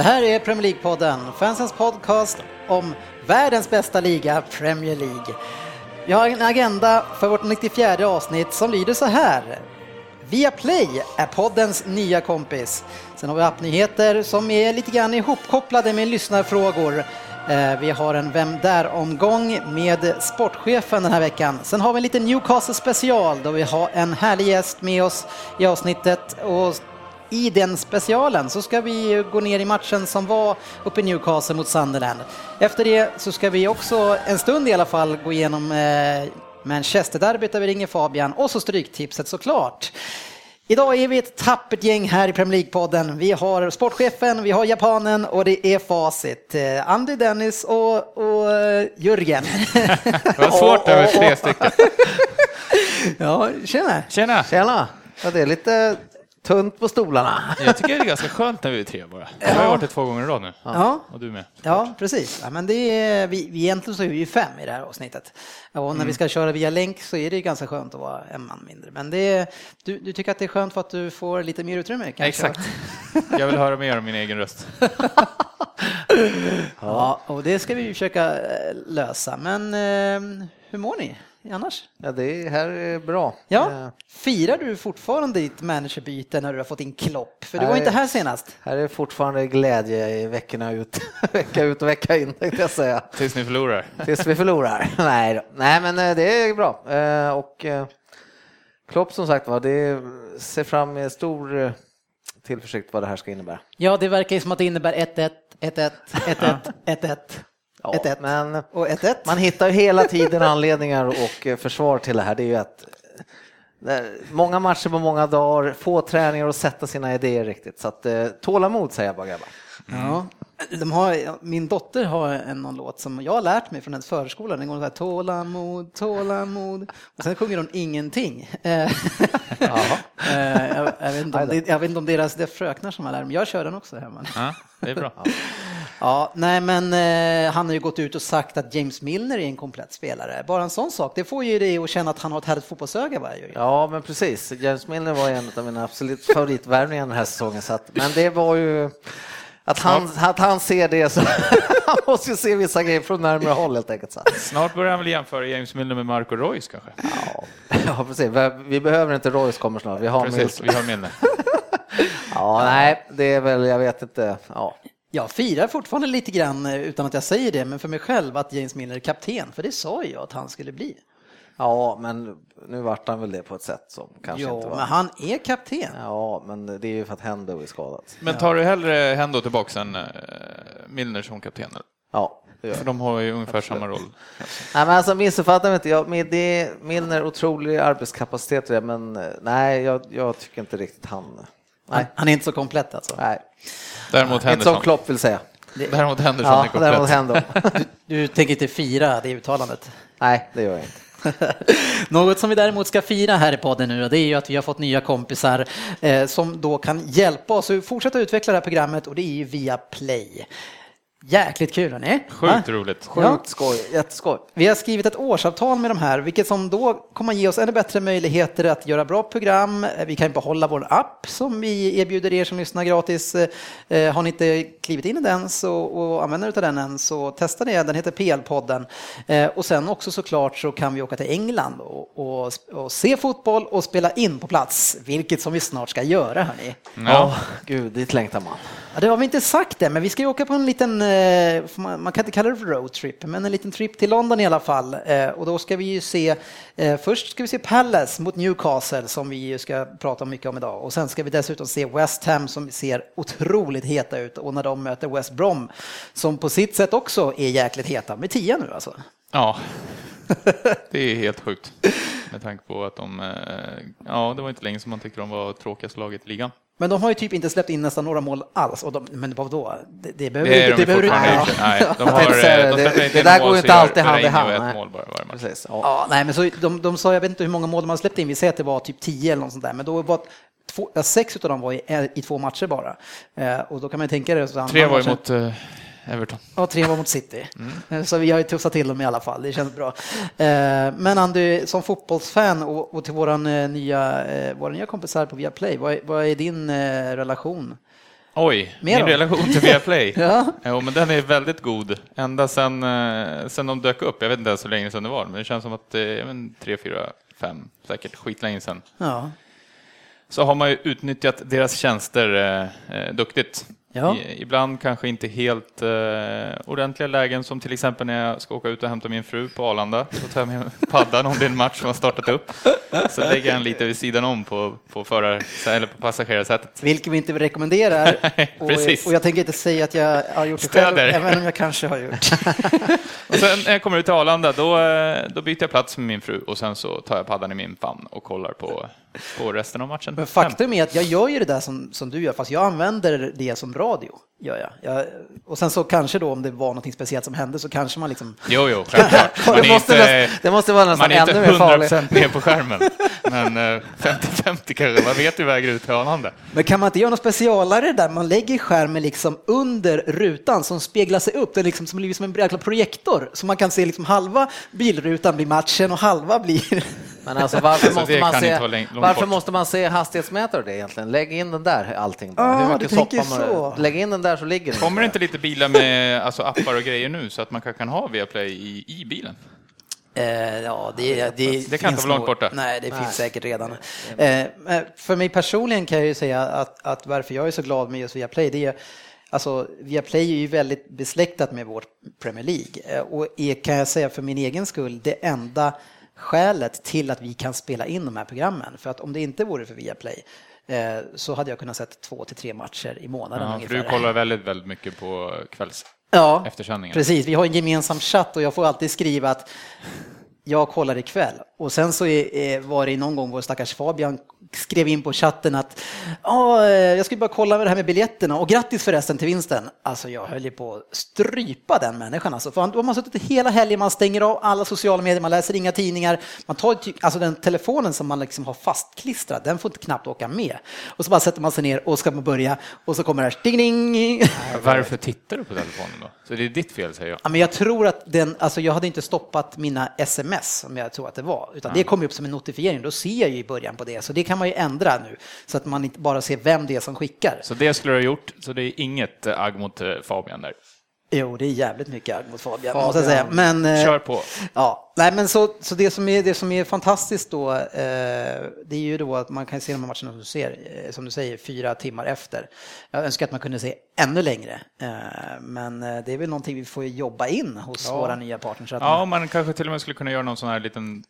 Det här är Premier League-podden, fansens podcast om världens bästa liga, Premier League. Vi har en agenda för vårt 94 avsnitt som lyder så här. Via Play är poddens nya kompis. Sen har vi appnyheter som är lite grann ihopkopplade med lyssnarfrågor. Eh, vi har en Vem där-omgång med sportchefen den här veckan. Sen har vi en liten Newcastle special då vi har en härlig gäst med oss i avsnittet och i den specialen så ska vi gå ner i matchen som var uppe i Newcastle mot Sunderland. Efter det så ska vi också en stund i alla fall gå igenom eh, Manchester-derbyt där vi ringer Fabian och så stryktipset såklart. Idag är vi ett tappert gäng här i Premier League-podden. Vi har sportchefen, vi har japanen och det är facit. Eh, Andy, Dennis och, och eh, Jörgen. det var svårt över tre stycken. ja, tjena. Tjena. Tjena. Ja, det är lite tunt på stolarna. Jag tycker det är ganska skönt när vi är tre bara. Jag har varit det två gånger i rad nu. Ja. Och du med. Ja, precis. Ja, men det är, vi, vi egentligen så är vi ju fem i det här avsnittet. Och när mm. vi ska köra via länk så är det ganska skönt att vara en man mindre. Men det du, du tycker att det är skönt för att du får lite mer utrymme? Kanske? Exakt. Jag vill höra mer om min egen röst. ja, och det ska vi försöka eh, lösa. Men eh, hur mår ni? Annars? Ja, det här är bra. Ja. Eh, Firar du fortfarande ditt managerbyte när du har fått in Klopp? För du var inte här senast. Här är fortfarande glädje i veckorna ut, vecka ut och vecka in, tänkte jag säga. Tills ni förlorar? Tills vi förlorar. Nej, då. Nej men eh, det är bra. Eh, och Klopp som sagt var, det ser fram med stor tillförsikt vad det här ska innebära. Ja, det verkar ju som att det innebär 1-1, 1-1, 1-1, 1-1. Ja, 1-1. Men och 1-1. man hittar ju hela tiden anledningar och eh, försvar till det här. Det är ju att eh, många matcher på många dagar, få träningar och sätta sina idéer riktigt. Så att, eh, tålamod säger jag bara grabbar. Ja. De har, min dotter har en någon låt som jag har lärt mig från hennes förskola. Den går så här tålamod, tålamod. Och sen sjunger hon ingenting. jag, jag, vet inte om, jag vet inte om deras det är fröknar som har lärt mig. Jag kör den också hemma. Ja, det är bra. Ja, nej men eh, han har ju gått ut och sagt att James Milner är en komplett spelare. Bara en sån sak, det får ju dig att känna att han har ett härligt fotbollsöga. Va? Ja, men precis. James Milner var en av mina absolut favoritvärvningar den här säsongen. Så att, men det var ju att han, att han ser det så han måste ju se vissa grejer från närmare håll helt enkelt. Så. Snart börjar han väl jämföra James Milner med Marco Reus kanske? Ja, ja precis. Vi behöver inte Reus kommer snart. Vi har precis, vi har Milner. ja, nej, det är väl, jag vet inte. Ja. Jag firar fortfarande lite grann, eh, utan att jag säger det, men för mig själv att James Milner är kapten, för det sa jag att han skulle bli. Ja, men nu vart han väl det på ett sätt som kanske jo, inte var... men han är kapten. Ja, men det är ju för att Hendo är skadad. Men tar du hellre Hendo tillbaks än uh, Milner som kapten? Ja. För de har ju ungefär Absolut. samma roll. Nej, men alltså missuppfatta mig inte. Jag, med det, Milner otrolig arbetskapacitet, men eh, nej, jag, jag tycker inte riktigt han... Nej. Han är inte så komplett alltså? Nej. Däremot Henderson. Inte som Klopp vill säga. Däremot Henderson ja, är komplett. Däremot du, du tänker inte fira det uttalandet? Nej, det gör jag inte. Något som vi däremot ska fira här i podden nu det är ju att vi har fått nya kompisar eh, som då kan hjälpa oss att fortsätta utveckla det här programmet och det är ju via Play. Jäkligt kul hörni! Sjukt roligt! Sjukt ja. skoj, jätteskoj! Vi har skrivit ett årsavtal med de här, vilket som då kommer ge oss ännu bättre möjligheter att göra bra program. Vi kan behålla vår app som vi erbjuder er som lyssnar gratis. Eh, har ni inte klivit in i den så, och använder av den än så testa det, den heter PL-podden. Eh, och sen också såklart så kan vi åka till England och, och, och se fotboll och spela in på plats, vilket som vi snart ska göra hörni. Ja, oh, gud, dit längtar man. Ja, det har vi inte sagt det, men vi ska ju åka på en liten, eh, man kan inte kalla det för roadtrip, men en liten trip till London i alla fall. Eh, och då ska vi ju se, eh, först ska vi se Palace mot Newcastle som vi ska prata mycket om idag. Och sen ska vi dessutom se West Ham som ser otroligt heta ut och när de möter West Brom som på sitt sätt också är jäkligt heta, med tio nu alltså. Ja, det är helt sjukt. Med tanke på att de, ja det var inte länge som man tyckte de var tråkigaste laget i ligan. Men de har ju typ inte släppt in nästan några mål alls. Och de, men vadå? Det, det behöver Det är de det behöver ja. inte. Nej, de har, de det, det där går ju inte alltid hand i hand. mål bara varje match. Precis, ja. Ja, nej, men så de, de sa, jag vet inte hur många mål de har släppt in, vi säger att det var typ 10 eller något sånt där, men då var två, sex av dem var i, i två matcher bara. Eh, och då kan man ju tänka det. Tre var ju mot eh, Everton. Ja, tre var mot City. Mm. Så vi har ju tuffat till dem i alla fall, det känns bra. Eh, Men Andy, som fotbollsfan och, och till våran eh, nya, eh, våra nya kompisar på Viaplay, vad, är- din relation? Oj, Mer min då? relation till Viaplay. Ja. Jo, men den är väldigt god. Ända sedan, eh, sedan de dök upp. Jag vet inte ens hur länge sedan det var, men det känns som att det är tre, fyra, fem, säkert skitlänge sedan. Ja. Så har man ju utnyttjat deras tjänster eh, duktigt. Ja. I, ibland kanske inte helt eh, ordentliga lägen som till exempel när jag ska åka ut och hämta min fru på Arlanda. Så tar jag med paddan om det är en match som har startat upp. Så lägger jag den lite vid sidan om på, på, förar, eller på passagerarsätet. Vilket vi inte rekommenderar. och, precis. och jag tänker inte säga att jag har gjort det själv, även om jag kanske har gjort. Och sen när jag kommer ut till Arlanda då, eh, då byter jag plats med min fru och sen så tar jag paddan i min famn och kollar på, på resten av matchen. Men faktum är att jag gör ju det där som, som du gör, fast jag använder det som radio. Gör jag. Jag, och sen så kanske då om det var något speciellt som hände så kanske man liksom Jo, jo, självklart. Man Det är måste, inte, det måste vara nästan man är inte ännu mer farligt. 100% med på skärmen. Men eh, 50-50 kanske, man vet ju väger ut Arlanda. Men kan man inte göra något specialare där man lägger skärmen liksom under rutan som speglar sig upp, det är liksom som blir som en jäkla projektor så man kan se liksom halva bilrutan blir matchen och halva blir... Men alltså varför, Alltså, måste, man se, inte varför måste man se hastighetsmätare det egentligen? Lägg in den där allting bara. Ah, Hur du mycket tänker soppa man, så. Lägg in den där så ligger den. Kommer det där. inte lite bilar med alltså, appar och grejer nu så att man kan ha Viaplay i, i bilen? Eh, ja, det, det, Det kan inte vara långt borta. Nej, det Nej. finns säkert redan. Eh, för mig personligen kan jag ju säga att, att varför jag är så glad med just Viaplay, det är Alltså, Viaplay är ju väldigt besläktat med vårt Premier League Eh, och är, kan jag säga för min egen skull, det enda skälet till att vi kan spela in de här programmen. För att om det inte vore för Viaplay så hade jag kunnat sett två till tre matcher i månaden Ja, för du kollar väldigt, väldigt mycket på kvälls Ja, precis. Vi har en gemensam chatt och jag får alltid skriva att jag kollar ikväll. Och sen så var det någon gång vår stackars Fabian skrev in på chatten att eh, jag skulle bara kolla med det här med biljetterna och grattis förresten till vinsten. Alltså jag höll ju på att strypa den människan. Alltså, för man då har man suttit hela helgen, man stänger av alla sociala medier, man läser inga tidningar. Man tar alltså den telefonen som man liksom har fastklistrad, den får inte knappt åka med. Och så bara sätter man sig ner och ska man börja och så kommer det här ding ding. Varför tittar du på telefonen då? Så det är ditt fel säger jag. Ja, men jag tror att den, alltså jag hade inte stoppat mina sms som jag tror att det var, utan det kom upp som en notifiering. Då ser jag ju i början på det, så det kan man ju ändra nu så att man inte bara ser vem det är som skickar. Så det skulle du ha gjort, så det är inget eh, agg mot eh, Fabian där. Jo, det är jävligt mycket agg mot Fabian, Fabian. måste jag säga. Men, eh, Kör på. Ja, nej, men så, så det, som är, det som är fantastiskt då, eh, det är ju då att man kan se de här matcherna som du, ser, eh, som du säger, fyra timmar efter. Jag önskar att man kunde se ännu längre, eh, men eh, det är väl någonting vi får jobba in hos våra nya partners. Att Ja, man kanske till och med skulle kunna göra någon sån här liten...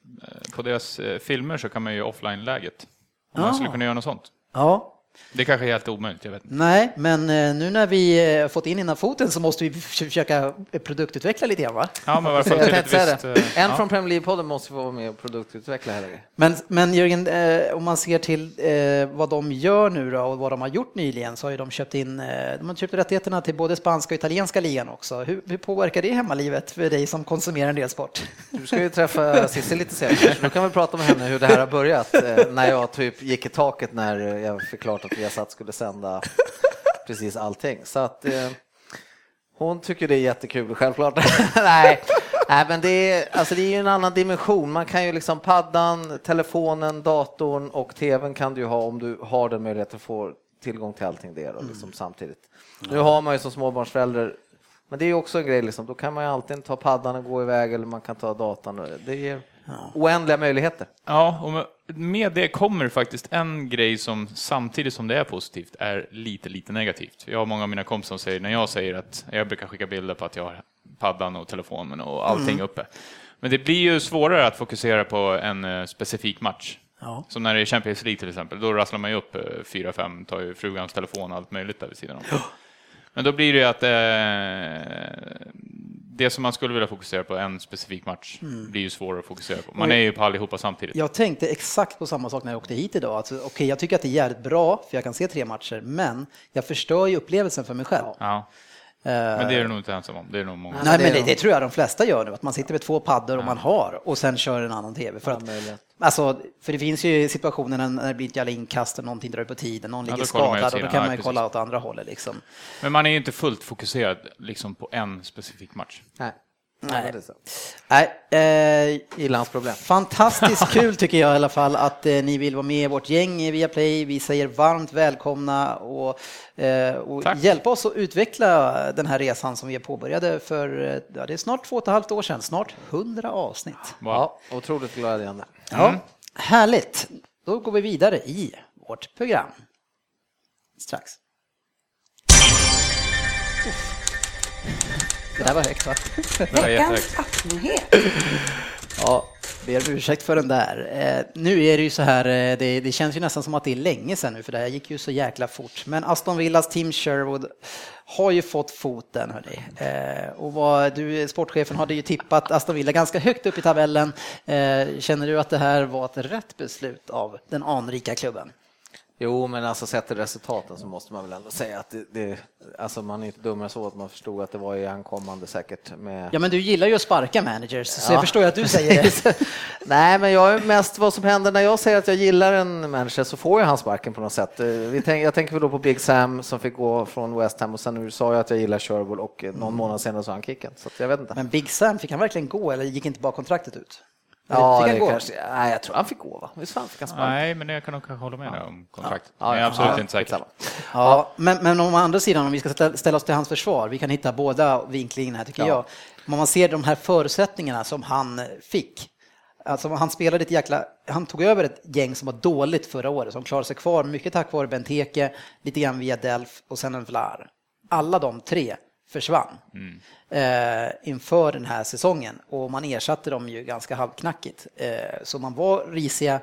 På deras filmer så kan man ju offline-läget. Om Man Ah. skulle kunna göra något sånt. ja, Det kanske är helt omöjligt, jag vet inte. Nej, men eh, nu när vi eh, fått in innan foten så måste vi försöka produktutveckla lite grann va? Ja, men varför tänkte ett visst... det. eh, En ja. från Premier League-podden måste få vara med och produktutveckla här. Men, men Jörgen, eh, om man ser till eh, vad de gör nu då och vad de har gjort nyligen så har ju de köpt in, eh, de har köpt rättigheterna till både spanska och italienska ligan också. Hur, hur påverkar det hemmalivet för dig som konsumerar en del sport? Du ska ju träffa Cissi lite senare, så du kan väl prata med henne hur det här har börjat. eh, När jag typ gick i taket när jag fick klart att Viasat skulle sända precis allting. Så att eh, hon tycker det är jättekul, självklart. Nej. Nej, men det är, alltså det är ju en annan dimension. Man kan ju liksom paddan, telefonen, datorn och tvn kan du ju ha om du har den möjligheten att få tillgång till allting det då, liksom samtidigt. Nu har man ju som småbarnsförälder men det är ju också en grej, liksom. då kan man ju alltid ta paddan och gå iväg eller man kan ta datan. Det är oändliga möjligheter. Ja, och med- det kommer faktiskt en grej som samtidigt som det är positivt är lite, lite negativt. Jag har många av mina kompisar som säger, när jag säger att jag brukar skicka bilder på att jag har paddan och telefonen och allting uppe. Men det blir ju svårare att fokusera på en eh, specifik match. Ja. Som när det är Champions League till exempel, då rasslar man ju upp eh, fyra, fem, tar ju frugans telefon och allt möjligt där vid sidan om. Men då blir det ju att eh, det som man skulle vilja fokusera på, en specifik match, Mm. blir ju svårare att fokusera på. Man är ju på allihopa samtidigt. Jag tänkte exakt på samma sak när jag åkte hit idag. Alltså, Okej, jag tycker att det är jävligt bra, för jag kan se tre matcher, men jag förstör ju upplevelsen för mig själv. Ja. Men det är du nog inte ensam om. Det är nog många. Nej, men det, det tror jag de flesta gör nu, att man sitter med två paddor och man har och sen kör en annan tv. För, att, alltså, för det finns ju situationer när det blir ett jävla inkast och någonting drar ut på tiden, någon Ja, ligger ju skadad och då kan Ja, man ju precis. kolla åt andra hållet. Liksom. Men man är ju inte fullt fokuserad liksom, på en specifik match. Nej. Nej. Nej, eh, Ilandsproblem. Fantastiskt kul tycker jag i alla fall att eh, ni vill vara med i vårt gäng i Viaplay. Vi säger varmt välkomna och, eh, och hjälpa oss att utveckla den här resan som vi påbörjade för eh, ja, det är snart två och ett halvt år sedan, snart hundra avsnitt. Wow. Ja, otroligt glädjande. Ja, Härligt, då går vi vidare i vårt program. Strax. Uff. Det där var högt va? Veckans appnyhet. Ja, ber om ursäkt för den där. Eh, nu är det ju så här, eh, det, det känns ju nästan som att det är länge sedan nu, för det här gick ju så jäkla fort. Men Aston Villas Tim Sherwood har ju fått foten, hörni. Eh, och vad, du, sportchefen hade ju tippat Aston Villa ganska högt upp i tabellen. Eh, känner du att det här var ett rätt beslut av den anrika klubben? Jo, men alltså sett till resultaten så måste man väl ändå säga att det, det alltså man är inte dummare så att man förstod att det var i ankommande säkert med Ja, men du gillar ju att sparka managers, så Ja. jag förstår ju att du säger det. Nej, men jag är mest vad som händer när jag säger att jag gillar en manager så får jag han sparken på något sätt. Eh, Vi tänk, jag tänker väl då på Big Sam som fick gå från West Ham och sen nu sa jag att jag gillar Sherwood och eh, någon månad senare så han kicken. Så jag vet inte. Men Big Sam, fick han verkligen gå eller gick inte bara kontraktet ut? Ja, det gå? kanske, nej, jag tror han fick gå va? Visst fan fick han sparken? Nej, men jag kan nog hålla med dig om kontrakt. Ja, men jag är ja, absolut ja, inte säker. Ja, men, men om andra sidan, om vi ska ställa- ställa oss till hans försvar, vi kan hitta båda vinklingarna här tycker Ja. jag. Om man ser de här förutsättningarna som han fick. Alltså han spelade ett jäkla, han tog över ett gäng som var dåligt förra året, som klarade sig kvar mycket tack vare Benteke, lite grann via Delf och sen en Vlar. Alla de tre försvann eh, inför den här säsongen och man ersatte dem ju ganska halvknackigt. Eh, så man var risiga,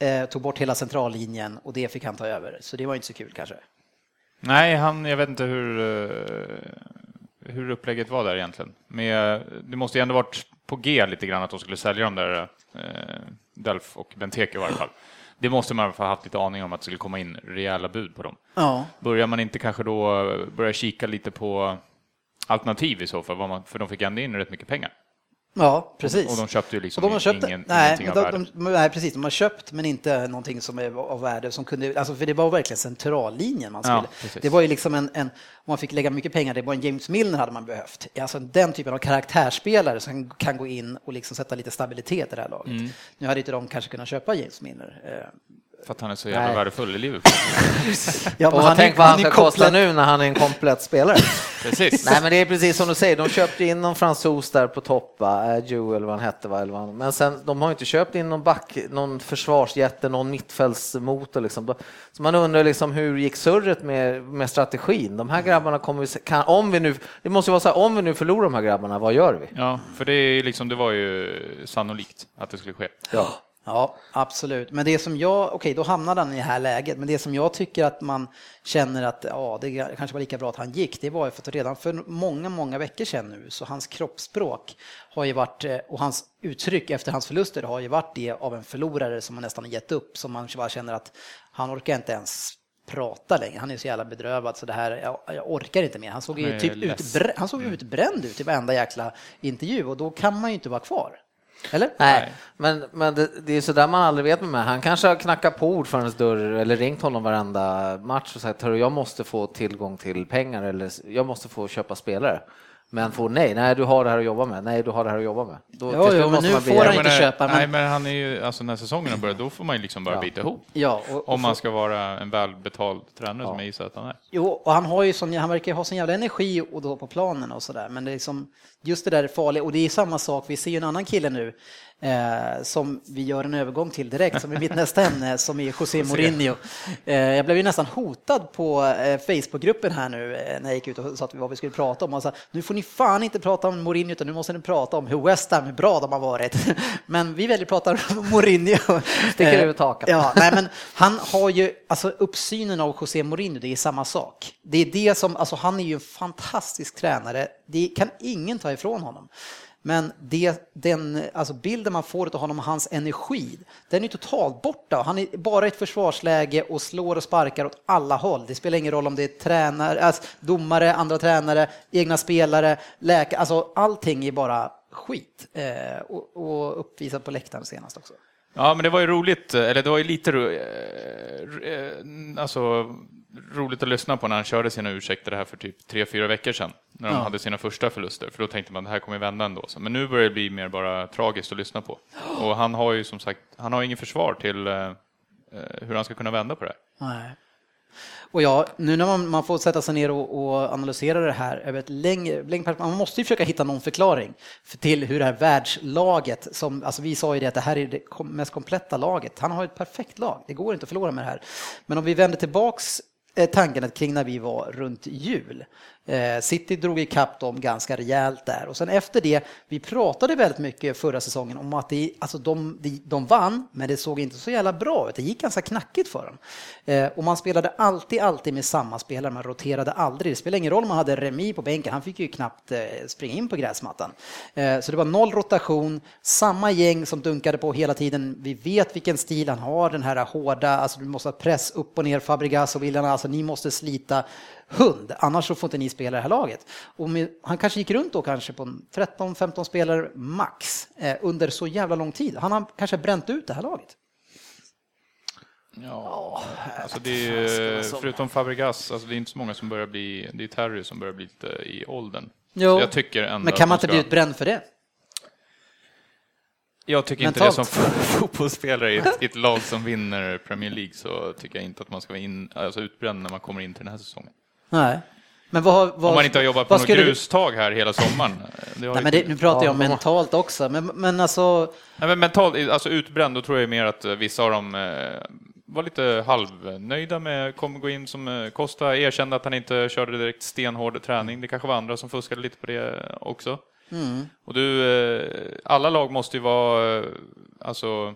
eh, tog bort hela centrallinjen och det fick han ta över. Så det var inte så kul kanske. Nej, han, jag vet inte hur, eh, hur upplägget var där egentligen. Men det måste ju ändå varit på G lite grann att de skulle sälja de där eh, Delf och Benteke i varje fall. Det måste man fall haft lite aning om att det skulle komma in rejäla bud på dem. Ja, Börjar man inte kanske då börja kika lite på alternativ i så fall, man, för de fick ändå in rätt mycket pengar. ja precis. Och de köpte ju liksom Och de har köpt, ingen, nej, ingenting men av de, värde. de, nej, precis. De har köpt, men inte någonting som är av värde. Som kunde, alltså, för det var verkligen centrallinjen man Ja, skulle. precis. det var ju liksom en, en, om man fick lägga mycket pengar, det var en James Milner hade man behövt. Alltså den typen av karaktärsspelare som kan gå in och liksom sätta lite stabilitet i det här laget. Mm. Nu hade inte de kanske kunnat köpa James Milner. För att han är så jävla Nej. värdefull i Liverpool. Ja, Och tänk vad han ska kosta nu när han är en komplett spelare. Precis. Nej men det är precis som du säger, de köpte in någon fransos där på topp, va? Joe eller vad han hette, va? Eller vad han, men sen de har inte köpt in någon back, någon försvarsjätte, någon mittfältsmotor liksom. Så man undrar liksom hur gick surret med, med strategin? De här grabbarna kommer, vi kan, om vi nu, det måste ju vara så här, om vi nu förlorar de här grabbarna, vad gör vi? Ja, för det, är liksom, det var ju sannolikt att det skulle ske. Ja. Ja, absolut. Men det som jag, okej, då hamnade han i det här läget, men det som jag tycker att man känner att ja, det kanske var lika bra att han gick, det var ju för att redan för många, många veckor sedan nu, så hans kroppsspråk har ju varit, eh, och hans uttryck efter hans förluster har ju varit det av en förlorare som man nästan har gett upp, som man bara känner att han orkar inte ens prata längre. Han är så jävla bedrövad så det här, jag, jag orkar inte mer. Han såg ju typ ledsen. utbrä, han såg utbränd ut i varenda jäkla intervju och då kan man ju inte vara kvar. Eller? Nej, men, men det, det är så där man aldrig vet med mig. Han kanske har knackat på ordförandens dörr eller ringt honom varenda match och sagt att jag måste få tillgång till pengar eller jag måste få köpa spelare. Men får nej, nej du har det här att jobba med, nej du har det här att jobba med. Då, Jo, jo, men nu man får han inte köpa, men- Nej, men han är ju, alltså när säsongen har börjat, då får man ju liksom bara Ja. bita ihop. Ja, och, och Om man ska vara en välbetald tränare som jag gissar att han är. Jo, och han, har ju sån, han verkar ju ha sån jävla energi och då på planen och sådär. Men det är liksom, just det där är farligt. Och det är samma sak, vi ser ju en annan kille nu eh, som vi gör en övergång till direkt, som är mitt nästa ämne, som är José Mourinho. Eh, jag blev ju nästan hotad på eh, Facebookgruppen här nu eh, när jag gick ut och sa att vi, vad vi skulle prata om. Han sa, nu får ni ni fan inte prata om Mourinho utan nu måste ni prata om hur West Ham, hur bra de har varit. Men vi väljer att prata om Mourinho. Sticker ut hakan. Ja, nej, men han har ju, alltså uppsynen av José Mourinho, det är samma sak. Det är det som, alltså han är ju en fantastisk tränare. Det kan ingen ta ifrån honom. Men det, den alltså bilden man får av honom och hans energi, den är totalt borta. Han är bara i ett försvarsläge och slår och sparkar åt alla håll. Det spelar ingen roll om det är tränare, alltså domare, andra tränare, egna spelare, läkare. Alltså allting är bara skit. Eh, och, och uppvisat på läktaren senast också. Ja, men det var ju roligt, eh, eller det var ju lite eh, eh, alltså, roligt att lyssna på när han körde sina ursäkter här för typ tre, fyra veckor sedan. När de Ja. hade sina första förluster, för då tänkte man det här kommer vända ändå. Men nu börjar det bli mer bara tragiskt att lyssna på. Och han har ju som sagt, han har ingen försvar till eh, eh, hur han ska kunna vända på det här. Nej. Och ja, nu när man, man får sätta sig ner och, och analysera det här över ett längre, längre man måste ju försöka hitta någon förklaring för, till hur det här världslaget, som, alltså vi sa ju det att det här är det mest kompletta laget, han har ett perfekt lag, det går inte att förlora med det här. Men om vi vänder tillbaks Eh, tanken att kring när vi var runt jul. Eh, City drog ikapp dem ganska rejält där och sen efter det, vi pratade väldigt mycket förra säsongen om att det, alltså de, de, de vann, men det såg inte så jävla bra ut. Det gick ganska knackigt för dem. Eh, och man spelade alltid, alltid med samma spelare, man roterade aldrig. Det spelade ingen roll om man hade Remi på bänken, han fick ju knappt eh, springa in på gräsmattan. Eh, så det var noll rotation, samma gäng som dunkade på hela tiden. Vi vet vilken stil han har, den här hårda, alltså du måste ha press upp och ner, Fabregas och William, alltså ni måste slita hund, annars så får inte ni spela det här laget. Och med, han kanske gick runt då kanske på 13-15 spelare max eh, under så jävla lång tid. Han har kanske bränt ut det här laget. Ja, alltså det är, förutom Fabregas, alltså det är inte så många som börjar bli, det är Terry som börjar bli lite i åldern. Jo, jag tycker ändå Men kan man inte de bli ska- utbränd för det? Jag tycker inte Mentalt. det som fotbollsspelare i ett, i ett lag som vinner Premier League så tycker jag inte att man ska vara in, alltså utbränd när man kommer in till den här säsongen. Nej. Men vad, vad, Om man inte har jobbat på något grustag här hela sommaren. Nej, men det, nu pratar jag om mentalt också, men, men alltså, Nej, men mentalt, alltså utbränd, då tror jag mer att eh, vissa av dem eh, var lite halvnöjda med, kommer gå in som eh, Costa, erkände att han inte körde direkt stenhård träning. Det kanske var andra som fuskade lite på det också. Och du, alla lag måste ju vara alltså,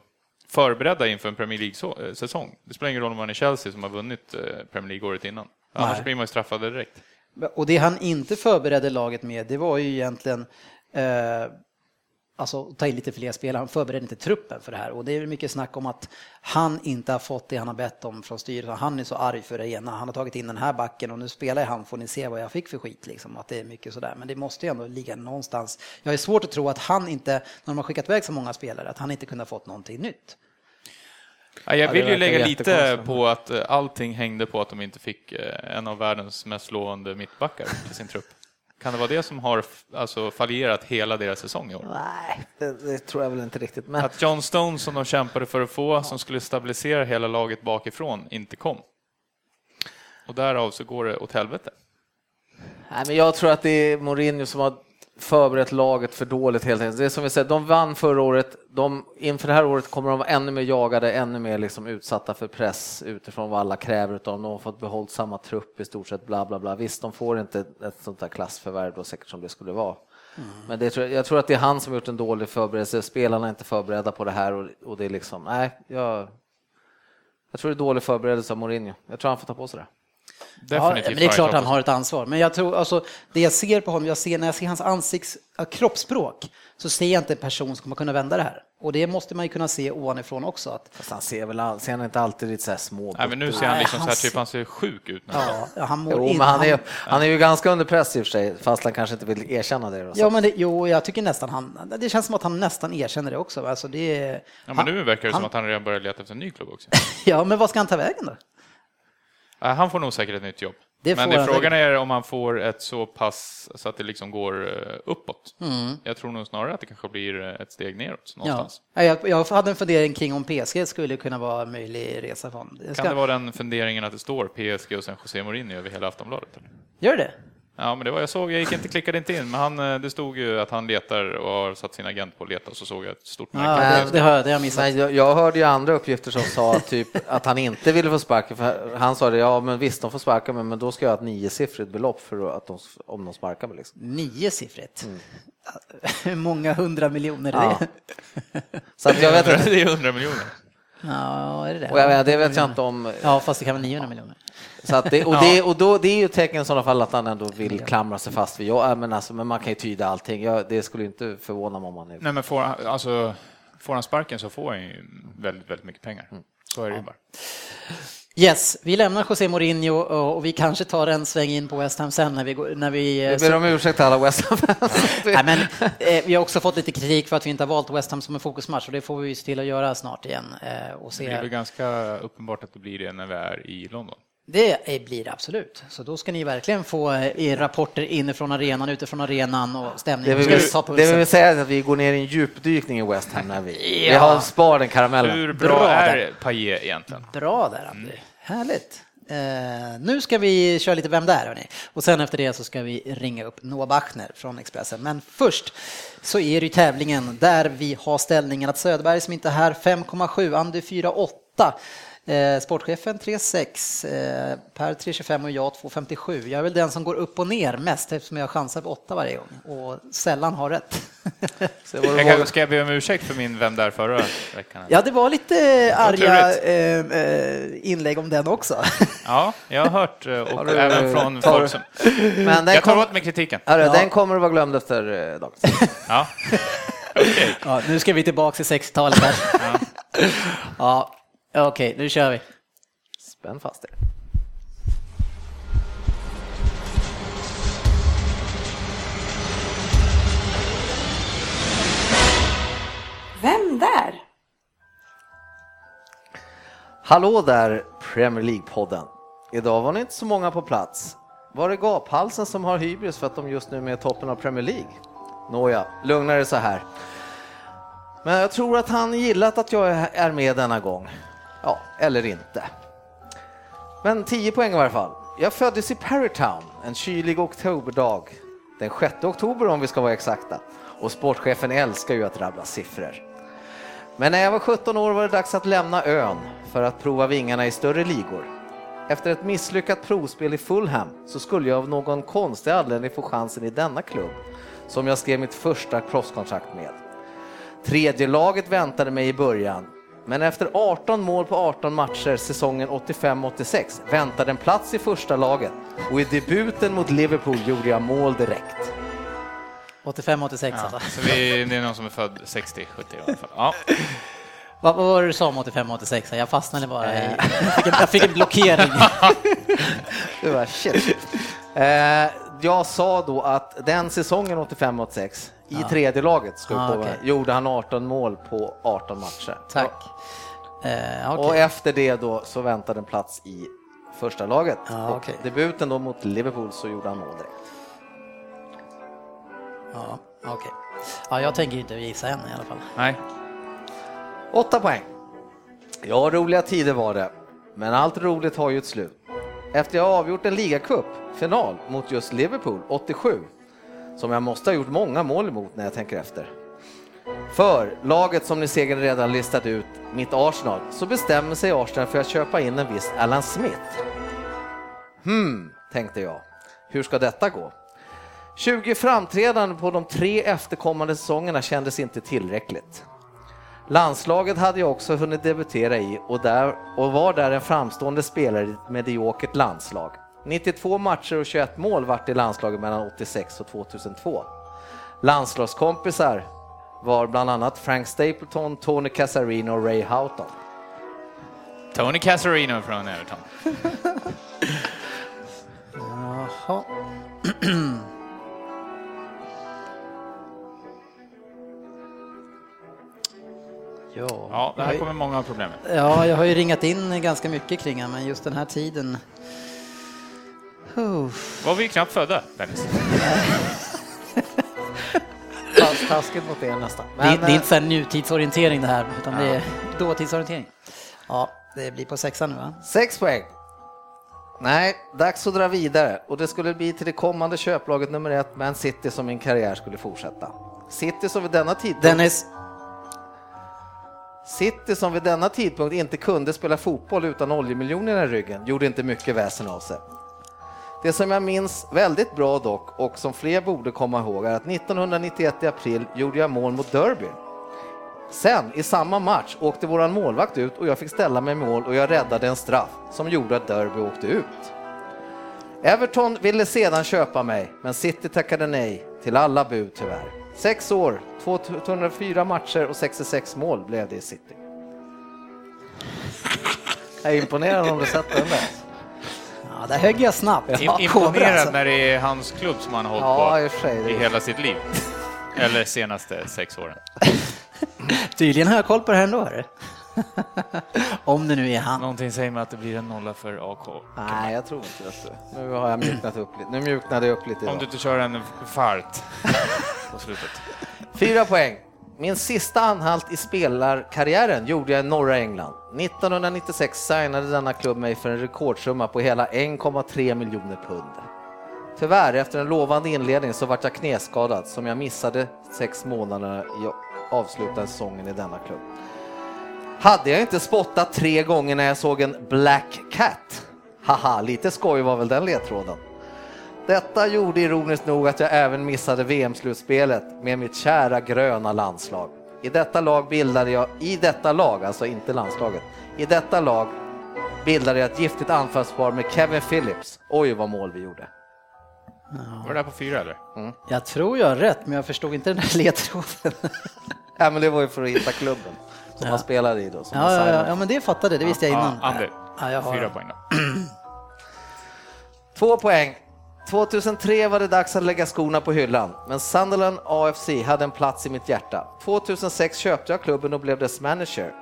förberedda inför en Premier League-säsong. Det spelar ingen roll om man är Chelsea som har vunnit Premier League året innan. Annars blir man ju straffad direkt. Och det han inte förberedde laget med, det var ju egentligen eh, alltså ta in lite fler spelare. Han förberedde inte truppen för det här och det är mycket snack om att han inte har fått det han har bett om från styrelsen. Han är så arg för det ena. Han har tagit in den här backen och nu spelar han får ni se vad jag fick för skit liksom. Att det är mycket sådär. Men det måste ju ändå ligga någonstans. Jag har svårt att tro att han inte, när de har skickat iväg så många spelare, att han inte kunde ha fått någonting nytt. Ja, jag vill ju lägga lite på att eh, allting hängde på att de inte fick eh, en av världens mest lovande mittbackar till sin trupp. Kan det vara det som har alltså, fallerat hela deras säsong i år? Nej, det, det tror jag väl inte riktigt. Men Att John Stones som de kämpade för att få, som skulle stabilisera hela laget bakifrån, inte kom. Och därav så går det åt helvete. Nej, men jag tror att det är Mourinho som har förberett laget för dåligt helt enkelt. Det är som vi säger, de vann förra året. De, inför det här året kommer de vara ännu mer jagade, ännu mer liksom utsatta för press utifrån vad alla kräver av dem. De har fått behållit samma trupp i stort sett, bla bla bla. Visst, de får inte ett sånt där klassförvärv då säkert som det skulle vara. Men det, jag tror att det är han som har gjort en dålig förberedelse. Spelarna är inte förberedda på det här och, och det är liksom, nej, jag, jag tror det är dålig förberedelse av Mourinho. Jag tror han får ta på sig det. Definitivt. Ja, men det är klart han har ett ansvar. Men jag tror, alltså, det jag ser på honom, jag ser, när jag ser hans ansikts, kroppsspråk, så ser jag inte en person som kommer kunna vända det här. Och det måste man ju kunna se ovanifrån också. Att, Fast han ser väl all, ser han inte alltid lite så här små Nej, men nu ser han Nej, liksom så han här, ser- typ han ser sjuk ut nästan. ja, han mår Jo, in, men han är, han är ju ganska under press i och för sig, fast han kanske inte vill erkänna det. Så. Ja, men det, jo, jag tycker nästan han, det känns som att han nästan erkänner det också. Alltså, det är, Ja, men nu verkar det han, som att han redan börjar leta efter en ny klubb också. Ja, men vad ska han ta vägen då? Han får nog säkert ett nytt jobb. Det men det, frågan är om han får ett så pass så att det liksom går eh, uppåt. Mm. Jag tror nog snarare att det kanske blir eh, ett steg neråt någonstans. Ja. Jag, jag hade en fundering kring om PSG skulle kunna vara en möjlig resa honom. Det Kan ska, det vara den funderingen att det står PSG och sen José Mourinho över hela Aftonbladet? Eller? Gör det? Ja, men det var jag såg. Jag gick inte, klickade inte in, men han, eh, det stod ju att han letar och har satt sin agent på att leta och så såg jag ett stort märke. Ja, det, har jag, det har jag missat. Nej, jag, jag hörde ju andra uppgifter som sa typ att han inte ville få sparken. För han sa det, ja men visst de får sparka mig, men då ska jag ha ett niosiffrigt belopp för att de, om de sparkar mig. Liksom. Niosiffrigt. Hur många hundra miljoner är Ja. det? Så att jag vet inte. Det är 100 miljoner. Ja, är det det? Och jag vet, det vet jag inte om. Ja, fast det kan vara 900 miljoner. Så att det, och, det, och då, det är ju ett tecken i sådana fall att han ändå vill klamra sig fast vid. Ja, men, alltså, men man kan ju tyda allting. Jag, det skulle inte förvåna mig om han är... Nej, men får, han- alltså, får han sparken så får han ju väldigt, väldigt mycket pengar. Så är det ju bara. Yes, vi lämnar José Mourinho och vi kanske tar en sväng in på West Ham sen när vi, går- när vi Jag ber om ursäkt alla West Ham-fans. Nej, men, eh, vi har också fått lite kritik för att vi inte har valt West Ham som en fokusmatch och det får vi se till att göra snart igen. Eh, och Det är väl se. ganska uppenbart att det blir det när vi är i London. Det är- blir det absolut. Så då ska ni verkligen få eh, er rapporter inifrån arenan, utifrån arenan och Det stämningen. vill, Ska vi ta det vill pulsen? säga att vi går ner i en djupdykning i West Ham när vi, vi Ja. har spar den karamellen. Hur bra, Bra är där. Payet egentligen? Bra där, André. Härligt. Eh, nu ska vi köra lite Vem där? Hörni. Och sen efter det så ska vi ringa upp Noah Bachner från Expressen. Men först så är det ju tävlingen där vi har ställningen att Söderberg som inte är här 5,7, Andy 4,8. Eh, sportchefen 3,6, eh, Per 3,25 och jag 2,57. Jag är väl den som går upp och ner mest eftersom jag chansar på 8 varje gång och sällan har rätt. Jag kan, ska jag be om ursäkt för min Vem där förra veckan? ja, det var lite arga eh, inlägg om den också. Ja, jag har hört och Har du- även från tar- folk som... Men den, Jag tar kom, åt mig kritiken. Hörru, Ja. den kommer att vara glömd efter dagens. Ja. Ja, nu ska vi tillbaka till 60-talet här. Ja, okej, nu kör vi. Spänn fast er. Vem där? Hallå där, Premier League-podden. Idag var ni inte så många på plats. Var det gaphalsen som har hybris för att de just nu är med i toppen av Premier League? Nåja, lugna dig så här. Men jag tror att han gillat att jag är med denna gång. Ja, eller inte. Men 10 poäng i varje fall. Jag föddes i Parrytown en kylig oktoberdag. Den 6 oktober om vi ska vara exakta. Och sportchefen älskar ju att rabbla siffror. Men när jag var 17 år var det dags att lämna ön för att prova vingarna i större ligor. Efter ett misslyckat provspel i Fulham så skulle jag av någon konstig anledning få chansen i denna klubb som jag skrev mitt första proffskontrakt med. Tredje laget väntade mig i början, men efter 18 mål på 18 matcher säsongen 85-86 väntade en plats i första laget och i debuten mot Liverpool gjorde jag mål direkt. 85-86 Ja, alltså. så vi, det är någon som är född 60, 70 i alla fall. Ja. Vad, vad var det du sa om 85-86? Jag fastnade bara i... Jag fick en, jag fick en blockering. Det var shit. Eh, jag sa då att den säsongen 85-86 i tredje laget ska Ah, okej. gjorde han 18 mål på 18 matcher. Tack. Eh, okej. Och efter det då så väntade en plats i första laget. Ja, Och okej. Debuten då mot Liverpool så gjorde han mål direkt. Ja, okej. Ja, jag tänker inte gissa än i alla fall. Nej, Åtta poäng. Ja, roliga tider var det. Men allt roligt har ju ett slut. Efter jag avgjort en ligacup-final mot just Liverpool 87, som jag måste ha gjort många mål emot när jag tänker efter. För laget som ni säkert redan listat ut, mitt Arsenal, så bestämmer sig Arsenal för att köpa in en viss Alan Smith. Hmm, tänkte jag. Hur ska detta gå? 20 framträdanden på de tre efterkommande säsongerna kändes inte tillräckligt. Landslaget hade jag också hunnit debutera i och, där, och var där en framstående spelare i ett mediokert landslag. 92 matcher och 21 mål vart i landslaget mellan 86 och 2002. Landslagskompisar var bland annat Frank Stapleton, Tony Casarino och Ray Houghton. Tony Casarino från Everton. Jaha. ja, Ja, det här kommer många av problemen. ja, jag har ju ringat in ganska mycket kring han, men just den här tiden... Var vi knappt födda, Dennis? Tas- Taskigt mot er nästan. det, är- det är eh, inte så här nutidsorientering det här, utan det är dåtidsorientering. Ja, det blir på sexan nu va? Sex poäng. Nej, dags att dra vidare och det skulle bli till det kommande köplaget nummer ett, Man City, som min karriär skulle fortsätta. City som vid denna tidpunkt... Dennis, City som vid denna tidpunkt inte kunde spela fotboll utan oljemiljonerna i ryggen gjorde inte mycket väsen av sig. Det som jag minns väldigt bra dock och som fler borde komma ihåg är att 1991 i april gjorde jag mål mot Derby. Sen i samma match åkte våran målvakt ut och jag fick ställa mig i mål och jag räddade en straff som gjorde att Derby åkte ut. Everton ville sedan köpa mig, men City tackade nej till alla bud tyvärr. Sex år, 204 matcher och 66 mål blev det i City. Jag är imponerad om du sätter den där ja, där högg jag snabbt. Ja, Imponerad alltså. när det är hans klubb som han har Ja, hållit sig. på i hela sitt liv. Eller senaste sex åren. Tydligen har jag koll på det här ändå. Hörru. Om det nu är han. Någonting säger mig att det blir en nolla för AK. Nej, jag tror inte det. Nu har jag mjuknat upp lite. Nu mjuknade jag upp lite Om idag. du inte kör en fart på slutet. Fyra poäng. Min sista anhalt i spelarkarriären gjorde jag i norra England. 1996 signade denna klubb mig för en rekordsumma på hela 1,3 miljoner pund. Tyvärr, efter en lovande inledning så vart jag knäskadad som jag missade sex månader i avslutade säsongen i denna klubb. Hade jag inte spottat tre gånger när jag såg en Black Cat? Haha, lite skoj var väl den ledtråden. Detta gjorde ironiskt nog att jag även missade VM-slutspelet med mitt kära gröna landslag. I detta lag bildade jag, i detta lag, alltså inte landslaget, i detta lag bildade jag ett giftigt anfallspar med Kevin Phillips. Oj vad mål vi gjorde. Var det där på fyra eller? Jag tror jag har rätt, men jag förstod inte den här ledtråden. Ja, men det var ju för att hitta klubben som han spelade i då. Ja, ja, ja, ja, men det fattade det visste jag innan. Ja, Ander. Ja, jag har- Fyra poäng då. Två poäng. 2003 var det dags att lägga skorna på hyllan, men Sunderland AFC hade en plats i mitt hjärta. 2006 köpte jag klubben och blev dess manager.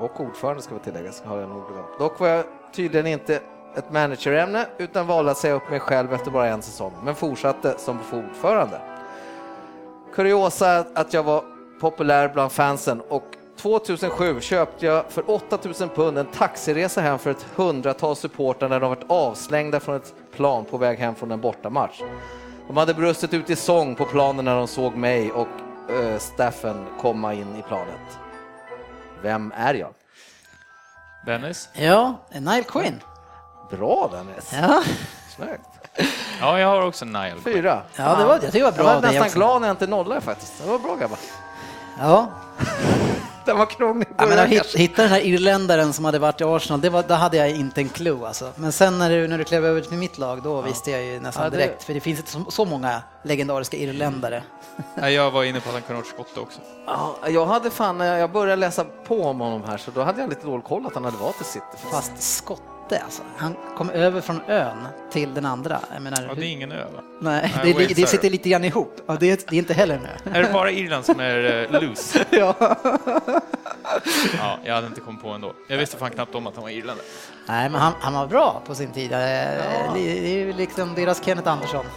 Och ordförande ska vi tillägga, så har jag nog glömt. Dock var jag tydligen inte ett managerämne utan valde att säga upp mig själv efter bara en säsong, men fortsatte som ordförande. Kuriosa att jag var populär bland fansen och 2007 köpte jag för 8000 pund en taxiresa hem för ett hundratal supportrar när de varit avslängda från ett plan på väg hem från en bortamatch. De hade brustit ut i sång på planen när de såg mig och uh, Staffen komma in i planet. Vem är jag? Dennis? Ja, Nile Quinn. Bra Dennis! Ja, Snyggt! Ja, jag har också Nile. Fyra. ja det var, jag tycker det var bra Jag var nästan glad när jag inte nollade faktiskt. Det var bra grabbar. Ja, Den var krånglig. Ja, men att hit- hitta den här irländaren som hade varit i Arsenal, det var, då hade jag inte en clue alltså. Men sen när du, när du klev över till mitt lag, då visste jag ju nästan Ja, det- direkt, för det finns inte så, så många legendariska irländare. Nej, Jag var inne på att han kunde ha skotta också. Ja, jag hade fan, när jag började läsa på om honom här så då hade jag lite dålig koll att han hade varit i City. Fast skotte alltså. Han kom över från ön till den andra. Jag menar, Ja, det är ingen ö va? Nej, Nej, det, det, är sitter lite grann ihop. Ja, det, är, det är inte heller en ö. Är det bara Irland som är uh, loose? Ja. Ja, jag hade inte kommit på ändå. Jag visste fan knappt om att han var irländare. Nej, men han, han var bra på sin tid. Eh, Det är ju liksom deras Kenneth Andersson.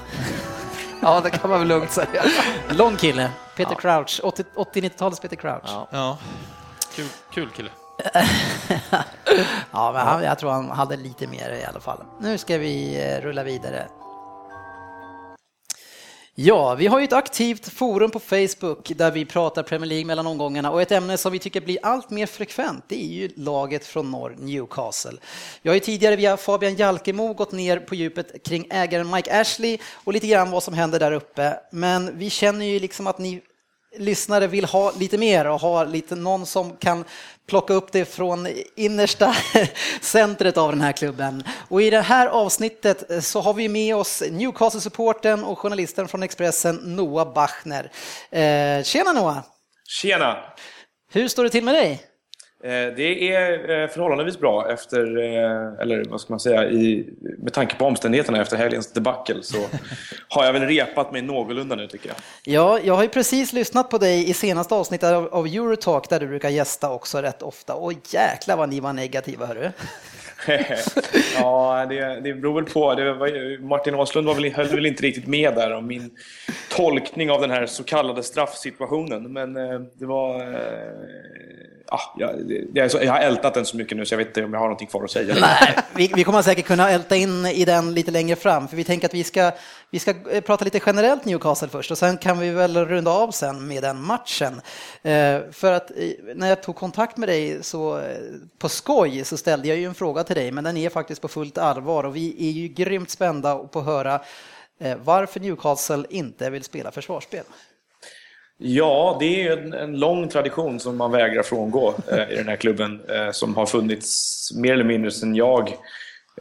Ja, det kan man väl lugnt säga. Lång kille. Peter Crouch. 80 80-90-talets Peter Crouch. Ja. Ja. Kul, kul kille. Ja, men han, jag tror han hade lite mer i alla fall. Nu ska vi eh, rulla vidare. Ja, vi har ju ett aktivt forum på Facebook där vi pratar Premier League mellan omgångarna och ett ämne som vi tycker blir allt mer frekvent det är ju laget från norr, Newcastle. Jag har ju tidigare via Fabian Jalkemo gått ner på djupet kring ägaren Mike Ashley och lite grann vad som händer där uppe. Men vi känner ju liksom att ni lyssnare vill ha lite mer och ha lite någon som kan plocka upp det från innersta centret av den här klubben. Och i det här avsnittet så har vi med oss Newcastle-supporten och journalisten från Expressen Noah Bachner. Eh, tjena Noah! Tjena! Hur står det till med dig? Eh, Det är eh, förhållandevis bra efter, eh, eller vad ska man säga, i, med tanke på omständigheterna efter helgens debacle så har jag väl repat mig någorlunda nu tycker jag. Ja, jag har ju precis lyssnat på dig i senaste avsnittet av, av Eurotalk där du brukar gästa också rätt ofta. Och jäklar vad ni var negativa hörru. ja, det, det beror väl på. Var, Martin Åslund var väl, höll väl inte riktigt med där om min tolkning av den här så kallade straffsituationen. Men det var... Ja, jag, jag, jag har ältat den så mycket nu så jag vet inte om jag har någonting kvar att säga. Nej, vi, vi kommer säkert kunna älta in i den lite längre fram, för vi tänker att vi ska, vi ska eh, prata lite generellt Newcastle först och sen kan vi väl runda av sen med den matchen. Eh, för att eh, när jag tog kontakt med dig så eh, på skoj så ställde jag ju en fråga till dig, men den är faktiskt på fullt allvar och vi är ju grymt spända på att höra eh, varför Newcastle inte vill spela försvarsspel. Ja, det är en, en lång tradition som man vägrar frångå eh, i den här klubben eh, som har funnits mer eller mindre sedan jag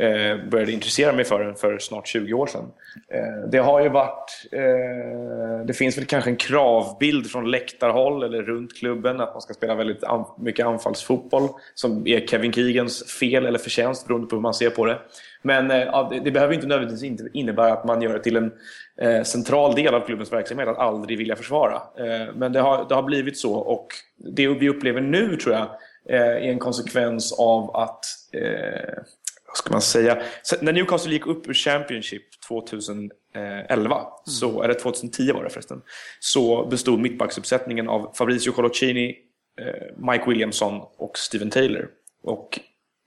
eh, började intressera mig för den för snart 20 år sedan. Eh, det har ju varit... Eh, det finns väl kanske en kravbild från läktarhåll eller runt klubben att man ska spela väldigt an, mycket anfallsfotboll som är Kevin Keegans fel eller förtjänst beroende på hur man ser på det. Men eh, det, det behöver inte nödvändigtvis innebära att man gör det till en eh, central del av klubbens verksamhet att aldrig vilja försvara. Eh, men det har, det har blivit så och det vi upplever nu tror jag eh, är en konsekvens av att eh, vad ska man säga? när Newcastle gick upp ur Championship 2011, mm. så, eller 2010 var det förresten, så bestod mittbacksuppsättningen av Fabrizio Coloccini, eh, Mike Williamson och Steven Taylor. Och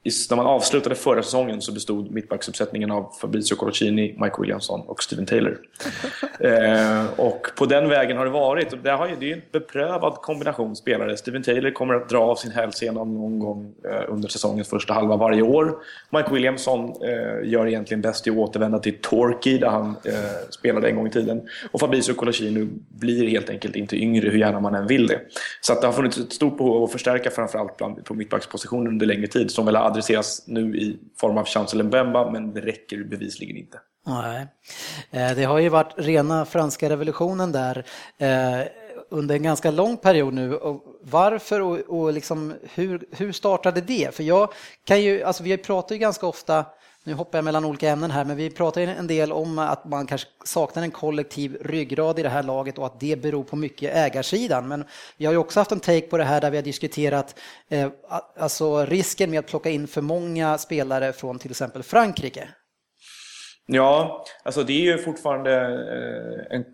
när man avslutade förra säsongen så bestod mittbacksuppsättningen av Fabrizio Coloccini, Mike Williamson och Steven Taylor. eh, och på den vägen har det varit. Och det, har ju, det är en beprövad kombination spelare. Steven Taylor kommer att dra av sin hälsena någon gång eh, under säsongens första halva varje år. Mike Williamson eh, gör egentligen bäst i att återvända till Torquay där han eh, spelade en gång i tiden. Och Fabrizio Coloccini blir helt enkelt inte yngre hur gärna man än vill det. Så att det har funnits ett stort behov av att förstärka framförallt bland, på mittbackspositionen under längre tid som väl adresseras nu i form av Chancel Mbemba, men det räcker bevisligen inte. Nej. Eh, det har ju varit rena franska revolutionen där eh, under en ganska lång period nu. varför och, och liksom, hur, hur startade det? För jag kan ju, alltså vi pratar ju ganska ofta nu hoppar jag mellan olika ämnen här, men vi pratar en del om att man kanske saknar en kollektiv ryggrad i det här laget och att det beror på mycket ägarsidan. Men vi har ju också haft en take på det här där vi har diskuterat eh, alltså risken med att plocka in för många spelare från till exempel Frankrike. Ja, alltså det är ju fortfarande... Eh, en,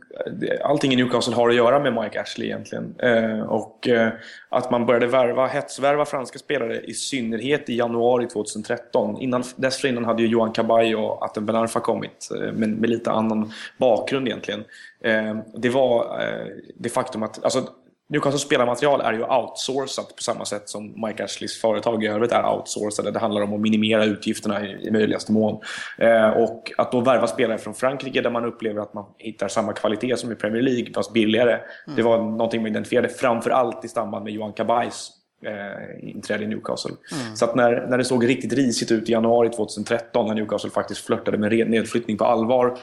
allting i Newcastle har att göra med Mike Ashley egentligen. Eh, och eh, att man började värva, hetsvärva franska spelare i synnerhet i januari 2013. Innan, dessförinnan hade ju Johan Cabay och Atten Benarfa kommit, eh, men med lite annan bakgrund egentligen. Eh, det var eh, det faktum att... Alltså, Newcastles spelarmaterial är ju outsourcat på samma sätt som Mike Ashleys företag i övrigt är outsourcade. Det handlar om att minimera utgifterna i, i möjligaste mån. Eh, och att då värva spelare från Frankrike där man upplever att man hittar samma kvalitet som i Premier League fast billigare. Mm. Det var någonting man identifierade framför allt i samband med Johan Cabays eh, inträde i Newcastle. Mm. Så att när, när det såg riktigt risigt ut i januari 2013 när Newcastle faktiskt flörtade med nedflyttning på allvar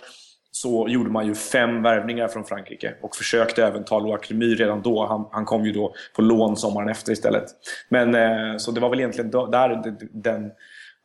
så gjorde man ju fem värvningar från Frankrike och försökte även ta Loa Cremy redan då. Han, han, kom ju då på lån sommaren efter istället. Men eh, så det var väl egentligen där den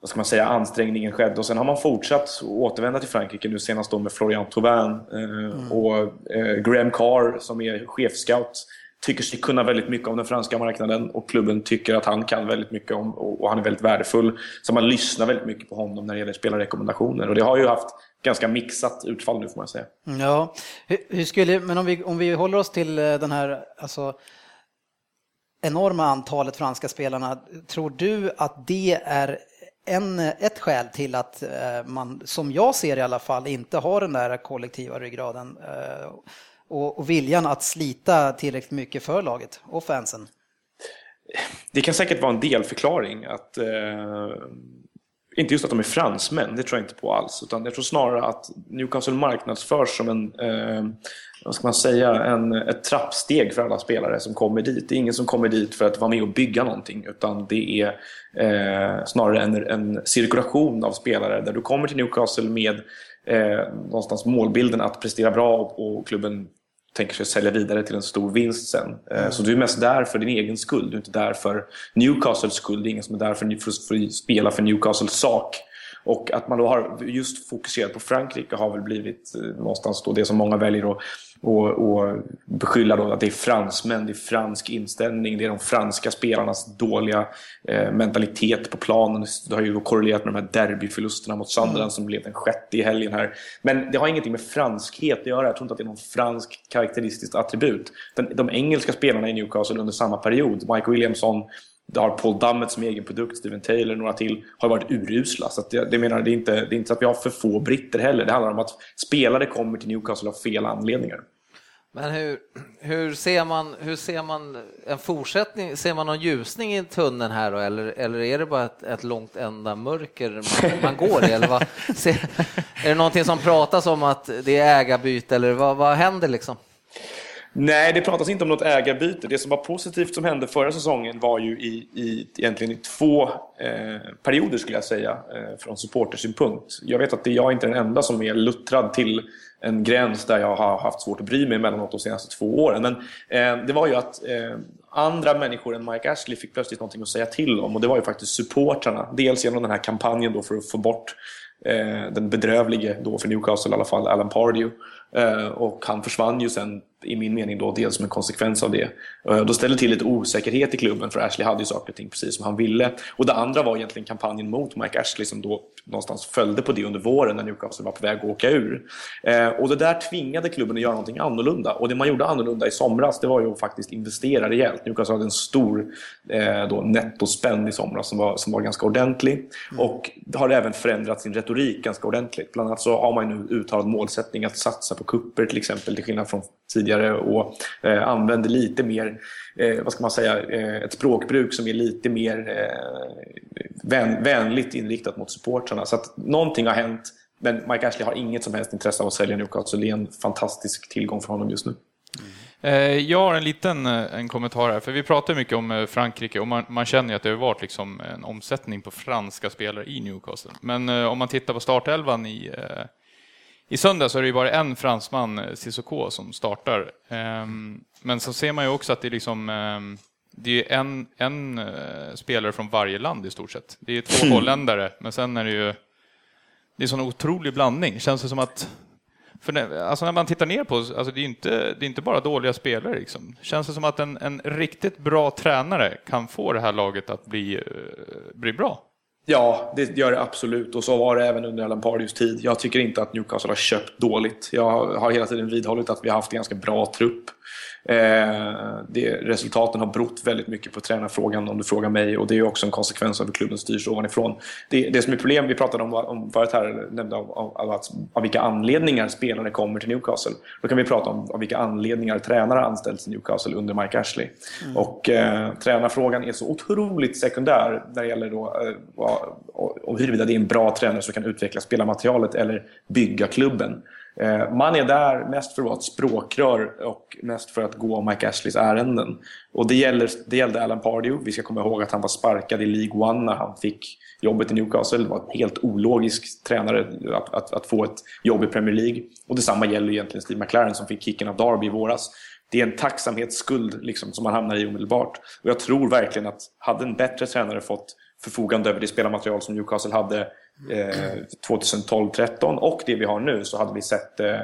vad ska man säga, ansträngningen skedde. Och sen har man fortsatt återvända till Frankrike nu senast då med Florian Thauvin eh, mm. och eh, Graham Carr som är chefscout tycker sig kunna väldigt mycket om den franska marknaden och klubben tycker att han kan väldigt mycket om och han är väldigt värdefull. Så man lyssnar väldigt mycket på honom när det gäller spelarrekommendationer och det har ju haft ganska mixat utfall nu får man säga. Ja, hur skulle, men om vi, om vi håller oss till eh, den här alltså, enorma antalet franska spelarna, tror du att det är en, ett skäl till att eh, man, som jag ser i alla fall, inte har den där kollektiva ryggraden eh, och, och viljan att slita tillräckligt mycket för laget och fansen? Det kan säkert vara en delförklaring att eh, inte just att de är fransmän, det tror jag inte på alls. Utan jag tror snarare att Newcastle marknadsförs som en, eh, vad ska man säga, en, ett trappsteg för alla spelare som kommer dit. Det är ingen som kommer dit för att vara med och bygga någonting. Utan det är eh, snarare en, en cirkulation av spelare där du kommer till Newcastle med eh, någonstans målbilden att prestera bra och, och klubben tänker sig sälja vidare till en stor vinst sen. Eh, mm. Så du är mest där för din egen skull, du är inte där för Newcastles skull. Det är ingen som är där för, för, för att spela för Newcastles sak. Och att man då har just fokuserat på Frankrike har väl blivit eh, någonstans då det som många väljer att och, och beskylla då att det är fransmän, det är fransk inställning, det är de franska spelarnas dåliga eh, mentalitet på planen. Det har ju korrelerat med de här derbyförlusterna mot Sunderland mm. som blev den sjätte i helgen här. Men det har ingenting med franskhet att göra. Jag tror inte att det är någon fransk karaktäristiskt attribut. Den, de engelska spelarna i Newcastle under samma period, Mike Williamson, det har Paul Dummett som egen produkt, Steven Taylor och några till, har varit urusla. Så det, det, menar, det, är inte, det är inte så att vi har för få britter heller. Det handlar om att spelare kommer till Newcastle av fel anledningar. Men hur, hur, ser man, hur ser man en fortsättning? Ser man någon ljusning i tunneln här då, eller, eller är det bara ett, ett långt enda mörker man, man går i? Eller vad, ser, är det någonting som pratas om att det är ägarbyte eller vad, vad händer liksom? Nej, det pratas inte om något ägarbyte. Det som var positivt som hände förra säsongen var ju i, i egentligen i två eh, perioder skulle jag säga, eh, från supportersynpunkt. Jag vet att det, jag är inte den enda som är luttrad till en gräns där jag har haft svårt att bry mig emellanåt de senaste två åren. Men eh, det var ju att eh, andra människor än Mike Ashley fick plötsligt någonting att säga till om och det var ju faktiskt supportrarna. Dels genom den här kampanjen då för att få bort eh, den bedrövlige, då för Newcastle i alla fall, Alan Pardew. Eh, och han försvann ju sen i min mening då dels som en konsekvens av det. Eh, då ställde till lite osäkerhet i klubben för Ashley hade ju saker och ting precis som han ville. Och det andra var egentligen kampanjen mot Mike Ashley som då någonstans följde på det under våren när Newcastle var på väg att åka ur. Eh, och det där tvingade klubben att göra någonting annorlunda. Och det man gjorde annorlunda i somras det var ju att faktiskt investera rejält. Newcastle hade en stor eh, då, nettospänn i somras som var, som var ganska ordentlig. Mm. Och har även förändrat sin retorik ganska ordentligt. Bland annat så har man nu uttalad målsättning att satsa på kupper till exempel till skillnad från tidigare och eh, använder lite mer, eh, vad ska man säga, eh, ett språkbruk som är lite mer eh, vän, vänligt inriktat mot supportrarna. Så att någonting har hänt, men Mike Ashley har inget som helst intresse av att sälja Newcastle. Det är en fantastisk tillgång för honom just nu. Mm. Eh, jag har en liten eh, en kommentar här, för vi pratar mycket om eh, Frankrike och man, man känner ju att det har varit liksom en omsättning på franska spelare i Newcastle. Men om man tittar på startelvan i i söndag så är det ju bara en fransman, eh, Cissoko, som startar. Ehm, men så ser man ju också att det är liksom ehm, det är en, en eh, spelare från varje land i stort sett. Det är två mm. holländare, men sen är det ju det är sån otrolig blandning. Känns det som att för det, alltså när man tittar ner på alltså det är inte, det är inte bara dåliga spelare. Liksom. Känns det som att en, en riktigt bra tränare kan få det här laget att bli, eh, bli bra? Ja, det gör det absolut. Och så var det även under Alan Pardew's tid. Jag tycker inte att Newcastle har köpt dåligt. Jag har hela tiden vidhållit att vi har haft en ganska bra trupp. Eh, det, resultaten har berott väldigt mycket på tränarfrågan om du frågar mig och det är också en konsekvens av hur klubben styrs ovanifrån. Det, det som är problem, vi pratade om, om förut här, nämnde av, av, av, att, av vilka anledningar spelare kommer till Newcastle. Då kan vi prata om av vilka anledningar tränare anställts i Newcastle under Mike Ashley. Mm. Och eh, tränarfrågan är så otroligt sekundär när det gäller då, eh, och huruvida det är en bra tränare som kan utveckla spelarmaterialet eller bygga klubben. Eh, man är där mest för att vara ett språkrör och mest för att gå Mike Ashleys ärenden. Och det, gäller, det gällde Alan Pardew. Vi ska komma ihåg att han var sparkad i League One när han fick jobbet i Newcastle. Det var en helt ologisk tränare att, att, att få ett jobb i Premier League. Och detsamma gäller egentligen Steve McLaren som fick kicken av Derby i våras. Det är en tacksamhetsskuld liksom, som man hamnar i omedelbart. Och jag tror verkligen att hade en bättre tränare fått förfogande över det spelarmaterial som Newcastle hade eh, 2012-13 och det vi har nu så hade vi sett eh,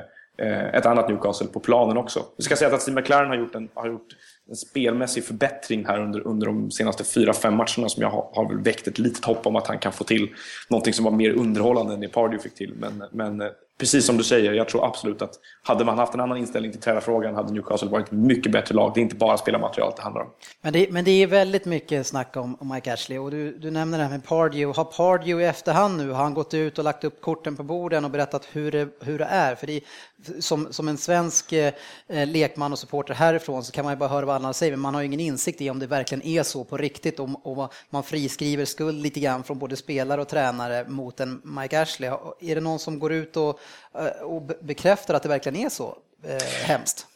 ett annat Newcastle på planen också. Vi ska säga att Steve McLaren har gjort en, har gjort en spelmässig förbättring här under, under de senaste fyra, fem matcherna som jag har, har väckt ett litet hopp om att han kan få till någonting som var mer underhållande än det Pardew fick till. Men, men precis som du säger, jag tror absolut att hade man haft en annan inställning till tränarfrågan hade Newcastle varit ett mycket bättre lag. Det är inte bara spelarmaterial det handlar om. Men det, men det är väldigt mycket snack om, om Mike Ashley och du, du nämner det här med Pardew. Har Pardew i efterhand nu, har han gått ut och lagt upp korten på borden och berättat hur det, hur det är? För det, som, som en svensk eh, lekman och supporter härifrån så kan man ju bara höra vad andra säger, men man har ju ingen insikt i om det verkligen är så på riktigt och, och man friskriver skuld lite grann från både spelare och tränare mot en Mike Ashley. Är det någon som går ut och, och bekräftar att det verkligen är så eh, hemskt?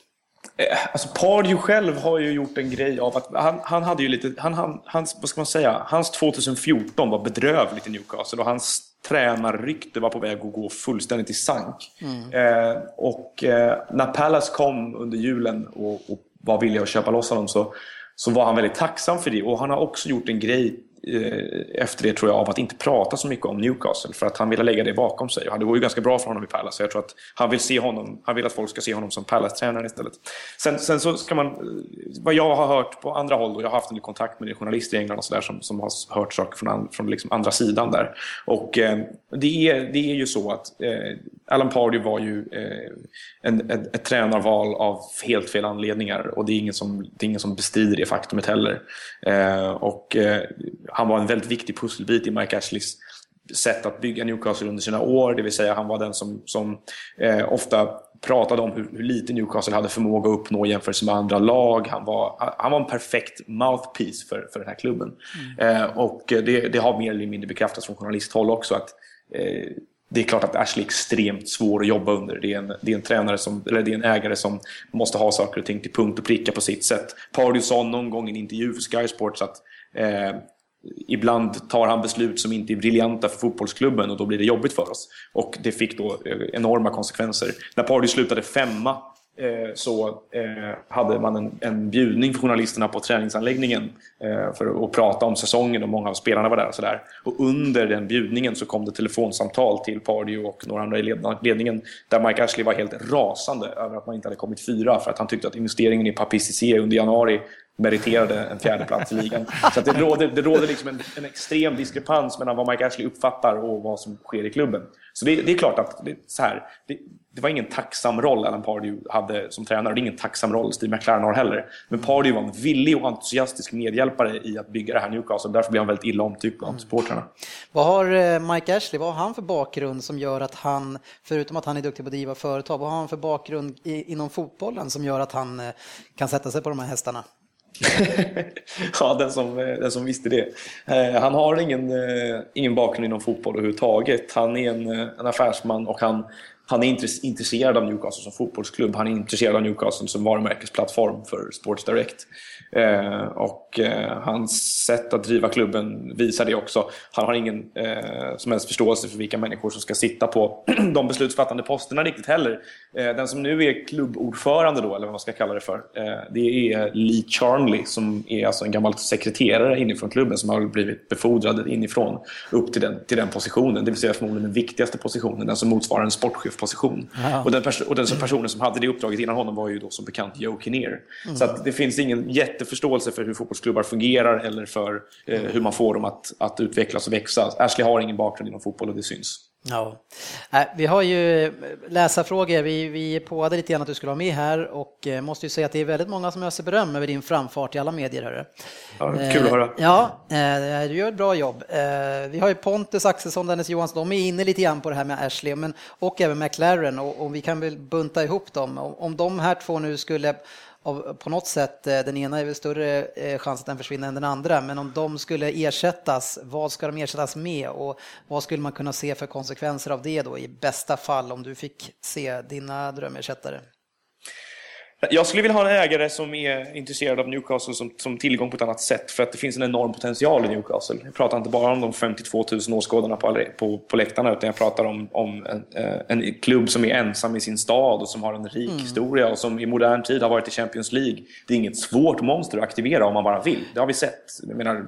Eh, alltså Pardew själv har ju gjort en grej av att han, han hade ju lite, han, han, hans, vad ska man säga, hans 2014 var bedrövligt i Newcastle och hans tränarrykte var på väg att gå fullständigt i sank. Mm. Eh, och eh, när Palace kom under julen och, och var villiga att köpa loss honom så, så var han väldigt tacksam för det. Och han har också gjort en grej eh, Eh, efter det tror jag av att inte prata så mycket om Newcastle för att han ville lägga det bakom sig. Och det går ju ganska bra för honom i Palace. Så jag tror att han vill, se honom, han vill att folk ska se honom som Palace-tränare istället. Sen, sen så ska man, eh, vad jag har hört på andra håll, och jag har haft en kontakt med journalister i England och så där, som, som har hört saker från, från liksom andra sidan där. Och eh, det, är, det är ju så att eh, Alan Pardew var ju eh, en, ett, ett tränarval av helt fel anledningar och det är ingen som, det är ingen som bestrider det faktumet heller. Eh, och eh, han var en väldigt viktig pusselbit i Mike Ashleys sätt att bygga Newcastle under sina år, det vill säga han var den som, som eh, ofta pratade om hur, hur, lite Newcastle hade förmåga att uppnå jämfört med andra lag. Han var, han var en perfekt mouthpiece för, för den här klubben. Mm. Eh, och det, det, har mer eller mindre bekräftats från journalisthåll också att eh, det är klart att Ashley är extremt svår att jobba under. Det är en, det är en tränare som, eller det är en ägare som måste ha saker och ting till punkt och pricka på sitt sätt. Pardew sa någon gång i en intervju för Sky Sports att eh, ibland tar han beslut som inte är briljanta för fotbollsklubben och då blir det jobbigt för oss. Och det fick då eh, enorma konsekvenser. När Pardy slutade femma eh, så eh, hade man en, en bjudning för journalisterna på träningsanläggningen för att prata om säsongen och många av spelarna var där. Och, så där. och under den bjudningen så kom det telefonsamtal till Pardy och några andra i ledningen där Mike Ashley var helt rasande över att man inte hade kommit fyra för att han tyckte att investeringen i Papi Cissé under januari meriterade en fjärde plats i ligan. Så det råder, det råder liksom en, en, extrem diskrepans mellan vad Mike Ashley uppfattar och vad som sker i klubben. Så det, det är klart att det, så här, det, det, var ingen tacksam roll Alan Pardew hade som tränare. Det är ingen tacksam roll Steve McLaren har heller. Men Pardew var en villig och entusiastisk medhjälpare i att bygga det här Newcastle. Därför blev han väldigt illa omtyckt bland supportrarna. Vad har eh, Mike Ashley, vad har han för bakgrund som gör att han, förutom att han är duktig på att driva företag, vad har han för bakgrund i, inom fotbollen som gör att han eh, kan sätta sig på de här hästarna? ja, den som, den som visste det. Eh, han har ingen, eh, ingen bakgrund inom fotboll överhuvudtaget. Han är en, eh, en affärsman och han, han är intresserad av Newcastle som fotbollsklubb. Han är intresserad av Newcastle som varumärkesplattform för Sports Direct. Eh, och eh, hans sätt att driva klubben visar det också. Han har ingen eh, som helst förståelse för vilka människor som ska sitta på de beslutsfattande posterna riktigt heller. Eh, den som nu är klubbordförande då, eller vad man ska kalla det för, eh, det är Lee Charnley som är alltså en gammal sekreterare inifrån klubben som har blivit befordrad inifrån upp till den, till den positionen. Det vill säga förmodligen den viktigaste positionen, den som motsvarar en sportchefposition. Och den, och den personen som hade det uppdraget innan honom var ju då som bekant Joe Kinnear. Mm. Så det finns ingen jätte jätteförståelse för hur fotbollsklubbar fungerar eller för eh, hur man får dem att, att utvecklas och växa. Ashley har ingen bakgrund inom fotboll och det syns. Ja, vi har ju läsarfrågor. Vi, vi påade lite grann att du skulle vara med här och eh, måste ju säga att det är väldigt många som öser beröm över din framfart i alla medier. Hörru. Ja, kul att höra. Eh, ja, eh, du gör ett bra jobb. Vi har ju Pontus Axelsson, Dennis Johansson, de är inne lite grann på det här med Ashley men, och även McLaren och, och vi kan väl bunta ihop dem. Om de här två nu skulle av, på något sätt, eh, den ena är väl större eh, chans att den försvinner än den andra, men om de skulle ersättas, vad ska de ersättas med och vad skulle man kunna se för konsekvenser av det då i bästa fall om du fick se dina drömersättare? Jag skulle vilja ha en ägare som är intresserad av Newcastle som, som tillgång på ett annat sätt för att det finns en enorm potential i Newcastle. Jag pratar inte bara om de 52 000 åskådarna på, på, på läktarna utan jag pratar om, om en, eh, en, klubb som är ensam i sin stad och som har en rik mm. historia och som i modern tid har varit i Champions League. Det är inget svårt monster att aktivera om man bara vill. Det har vi sett. Jag menar,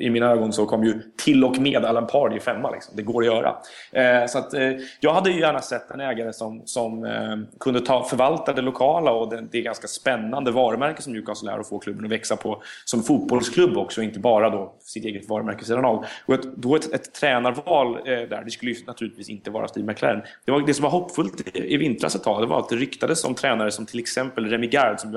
i mina ögon så kom ju till och med Alan Pardy femma. Liksom. Det går att göra. Eh, så att, eh, jag hade ju gärna sett en ägare som, som eh, kunde ta, förvalta det lokala och det, det ganska spännande varumärke som Newcastle är och få klubben att växa på som fotbollsklubb också, inte bara då sitt eget varumärke sedan av. Och ett, då ett, ett tränarval eh, där, det skulle ju naturligtvis inte vara Steve McLaren. Det, var, det som var hoppfullt i, i vintras ett tag, det var att det ryktades om tränare som till exempel Remy Gard som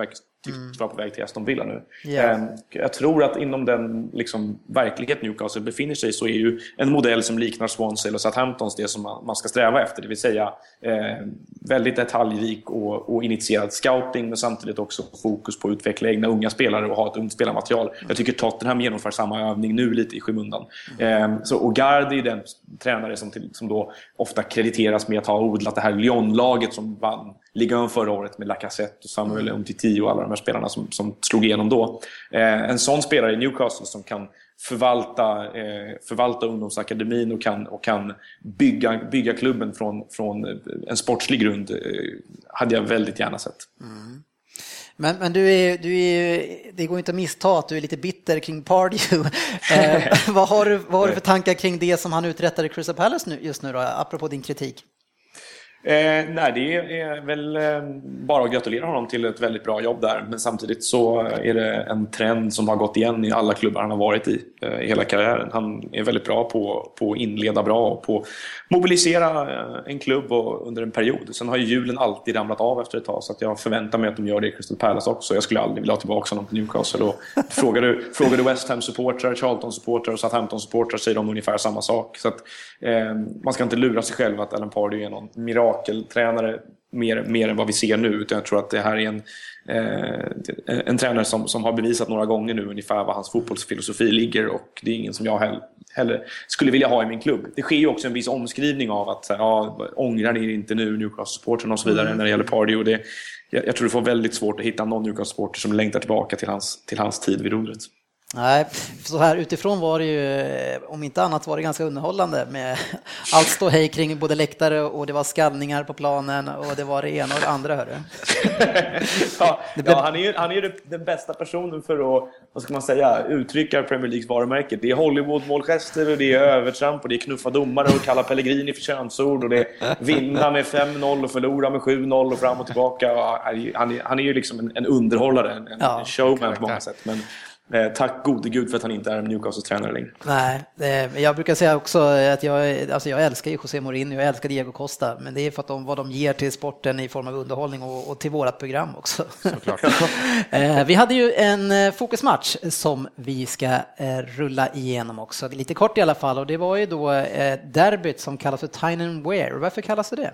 tyckte mm. var på väg till Aston Villa nu. Yeah. Jag tror att inom den liksom, verklighet Newcastle befinner sig så är ju en modell som liknar Swansea eller Southamptons det som man ska sträva efter. Det vill säga eh, väldigt detaljrik och, och initierad scouting men samtidigt också fokus på att utveckla egna unga spelare och ha ett ungt spelarmaterial. Mm. Jag tycker Tottenham genomför samma övning nu lite i skymundan. Mm. Eh, så, och Gard är den tränare som, till, som då ofta krediteras med att ha odlat det här Lyon-laget som vann ligan förra året med Lacazette och Samuel mm. Umtiti och alla de här spelarna som, som slog igenom då. Eh, en sån spelare i Newcastle som kan förvalta, eh, förvalta ungdomsakademin och kan, och kan bygga, bygga klubben från, från en sportslig grund eh, hade jag väldigt gärna sett. Mm. Men, men du är, du är, det går inte att missta att du är lite bitter kring Pardew. eh, vad, har du, vad har du för tankar kring det som han uträttar i Crystal Palace nu, just nu då, apropå din kritik? Eh, nej, det är väl eh, bara att gratulera honom till ett väldigt bra jobb där. Men samtidigt så är det en trend som har gått igen i alla klubbar han har varit i eh, hela karriären. Han är väldigt bra på, på att inleda bra och på att mobilisera eh, en klubb och, under en period. Sen har ju hjulen alltid ramlat av efter ett tag så att jag förväntar mig att de gör det i Crystal Palace också. Jag skulle aldrig vilja ha tillbaka honom till Newcastle. Och frågar, du, frågar du West Ham-supportrar, Charlton-supportrar och Southampton-supportrar säger de ungefär samma sak. Så att, eh, man ska inte lura sig själv att Alan Pardew är någon mirakel mirakeltränare mer, mer än vad vi ser nu. Utan jag tror att det här är en, eh, en tränare som, som har bevisat några gånger nu ungefär vad hans fotbollsfilosofi ligger och det är ingen som jag heller, heller skulle vilja ha i min klubb. Det sker ju också en viss omskrivning av att ja, ångrar ni inte nu Newcastle-supporten och så vidare mm. när det gäller Pardew. Det, jag, jag tror du får väldigt svårt att hitta någon Newcastle-supporter som längtar tillbaka till hans, till hans tid vid rodret. Nej, så här utifrån var det ju, om inte annat var det ganska underhållande med allt stå hej kring både läktare och det var skallningar på planen och det var det ena och det andra hörru. ja, ja, han är ju han är den bästa personen för att, vad ska man säga, uttrycka Premier Leagues varumärke. Det är Hollywood-målgester och det är övertramp och det är knuffa domare och kalla Pellegrini för könsord och det är vinna med 5-0 och förlora med 7-0 och fram och tillbaka. Han är, han är ju liksom en, en underhållare, en, ja, en showman på många sätt. Men, tack gode gud för att han inte är Newcastle-tränare längre. Nej, men jag brukar säga också att jag, alltså jag älskar ju José Mourinho, jag älskar Diego Costa, men det är för att de, vad de ger till sporten i form av underhållning och, och till vårat program också. eh, vi hade ju en eh, fokusmatch som vi ska eh, rulla igenom också, lite kort i alla fall, och det var ju då eh, derbyt som kallas för Tyne Wear. Varför kallas det det?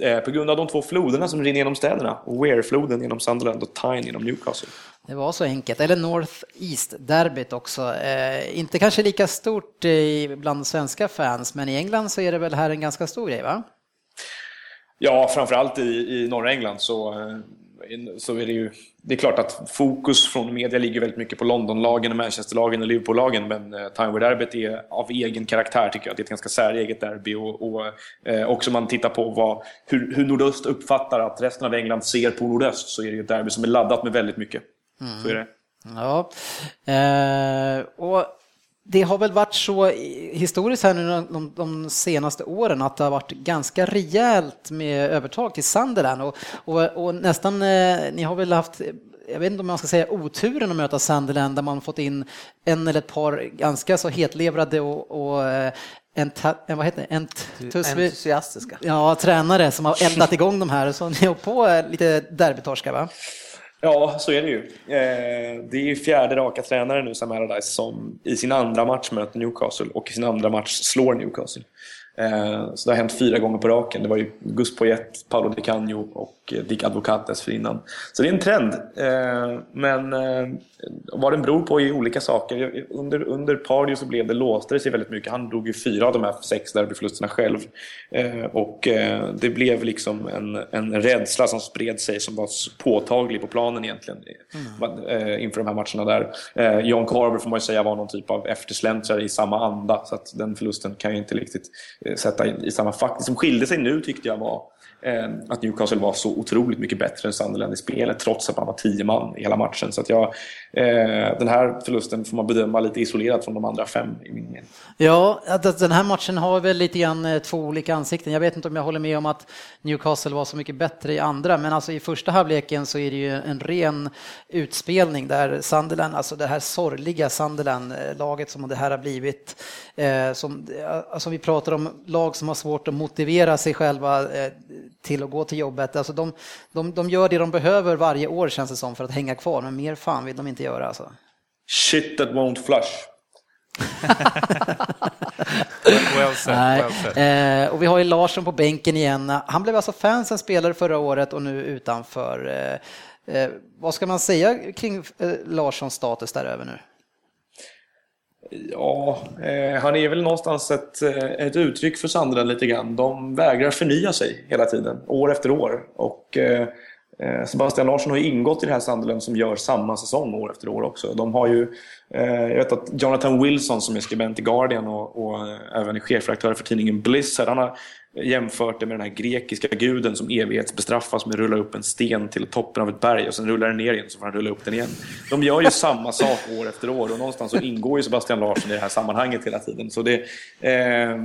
Eh, på grund av de två floderna som rinner genom städerna. Wear-floden genom Sunderland och Tyne genom Newcastle. Det var så enkelt. Eller North East-derbyt också. Eh, inte kanske lika stort eh, bland svenska fans, men i England så är det väl här en ganska stor grej, va? Ja, framförallt i, i norra England så eh, så är det ju... Det är klart att fokus från media ligger väldigt mycket på Londonlagen, Manchesterlagen och Liverpoollagen men eh, Tynewood-derbyt är av egen karaktär tycker jag. Det är ett ganska säreget derby och, och eh, också om man tittar på vad, hur, hur nordöst uppfattar att resten av England ser på nordöst så är det ju ett derby som är laddat med väldigt mycket. Mm. Så är det. Mm. Ja, eh, och det har väl varit så historiskt här nu de, de, senaste åren att det har varit ganska rejält med övertag till Sunderland och, och, och nästan, eh, ni har väl haft jag vet inte om man ska säga oturen att möta Sunderland där man fått in en eller ett par ganska så hetlevrade och, och eh, en, vad heter det? entusiastiska ja, tränare som har eldat igång de här så ni har på lite derbytorskar va? Ja, så är det ju. Eh, det är ju fjärde raka tränare nu, Sam Allardyce, som i sin andra match möter Newcastle och i sin andra match slår Newcastle. Eh, så det har hänt fyra gånger på raken. Det var ju Gus Poyet, Paolo Di Canio och eh, Dick Advocat dessförinnan. Så det är en trend. Eh, men vad den beror på är olika saker. Under, under Pardew så blev det, låste det sig väldigt mycket. Han drog ju fyra av de här sex derbyförlusterna själv. Och det blev liksom en, en rädsla som spred sig som var påtaglig på planen egentligen. Mm. Inför de här matcherna där. John Carver får man ju säga var någon typ av eftersläntrare i samma anda. Så att den förlusten kan ju inte riktigt sätta i samma fack. Det som skilde sig nu tyckte jag var Eh, Eh, att Newcastle var så otroligt mycket bättre än Sunderland i spelet trots att man var tio man i hela matchen. Så att jag, Eh, den här förlusten får man bedöma lite isolerat från de andra fem i min mening. Ja, den här matchen har väl lite grann eh, två olika ansikten. Jag vet inte om jag håller med om att Newcastle var så mycket bättre i andra, men alltså i första halvleken så är det ju en ren utspelning där Sunderland, alltså det här sorgliga Sunderland-laget som det här har blivit, eh, som alltså vi pratar om lag som har svårt att motivera sig själva till att gå till jobbet. Alltså de, de, de gör det de behöver varje år känns det som för att hänga kvar, men mer fan vill de inte göra. Alltså. Shit that won't flush. well said, well said. Eh, och vi har ju Larsson på bänken igen. Han blev alltså fansens spelare förra året och nu utanför. Eh, eh, vad ska man säga kring eh, Larssons status där över nu? Ja, eh, han är väl någonstans ett, eh, ett uttryck för Sandra lite grann. De vägrar förnya sig hela tiden, år efter år. Och Eh, Sebastian Larsson har ju ingått i det här Sunderland som gör samma säsong år efter år också. De har ju, eh, jag vet att Jonathan Wilson som är skribent i Guardian och, och eh, även är chefredaktör för tidningen Blizzard, han har jämfört det med den här grekiska guden som evighetsbestraffas med att rulla upp en sten till toppen av ett berg och sen rullar den ner igen så får han rulla upp den igen. De gör ju samma sak år efter år och någonstans så ingår ju Sebastian Larsson i det här sammanhanget hela tiden. Så det, eh,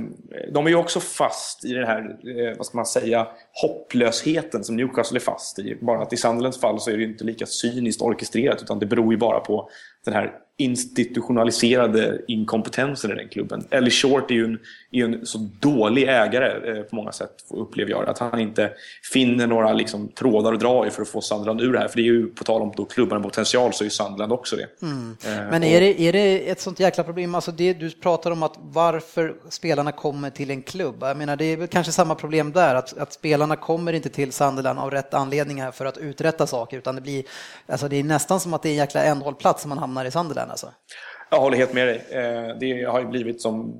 de är ju också fast i den här, eh, vad ska man säga, hopplösheten som Newcastle är fast i. Bara att i Sunderlands fall så är det inte lika cyniskt orkestrerat utan det beror ju bara på den här institutionaliserade inkompetensen i den klubben. Ellie Short är ju en, är en så dålig ägare eh, på många sätt, upplever jag Att han inte finner några liksom, trådar att dra i för att få Sunderland ur det här. För det är ju, på tal om då klubbarna med potential, så är ju Sunderland också det. Mm. Eh, Men är det, är det ett sånt jäkla problem? Alltså det du pratar om att varför spelarna kommer till en klubb. Jag menar, det är väl kanske samma problem där, att, att spelarna kommer inte till Sunderland av rätt anledningar för att uträtta saker, utan det blir, alltså det är nästan som att det är en jäkla ändhållplats som man hamnar i Sunderland alltså. Jag håller helt med dig. Eh, det har ju blivit som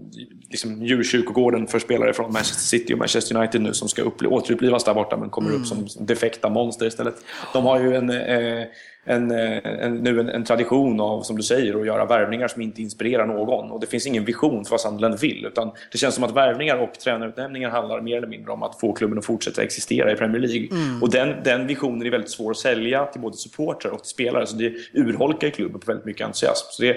liksom djurkyrkogården för spelare från Manchester City och Manchester United nu som ska återupplivas där borta men kommer mm. upp som defekta monster istället. De har ju en eh, en, eh, en, nu en, en, tradition av, som du säger, att göra värvningar som inte inspirerar någon. Och det finns ingen vision för vad Sunderland vill. Utan det känns som att värvningar och tränarutnämningar handlar mer eller mindre om att få klubben att fortsätta existera i Premier League. Mm. Och den, den visionen är väldigt svår att sälja till både supportrar och till spelare. Så det urholkar klubben på väldigt mycket entusiasm. Så det,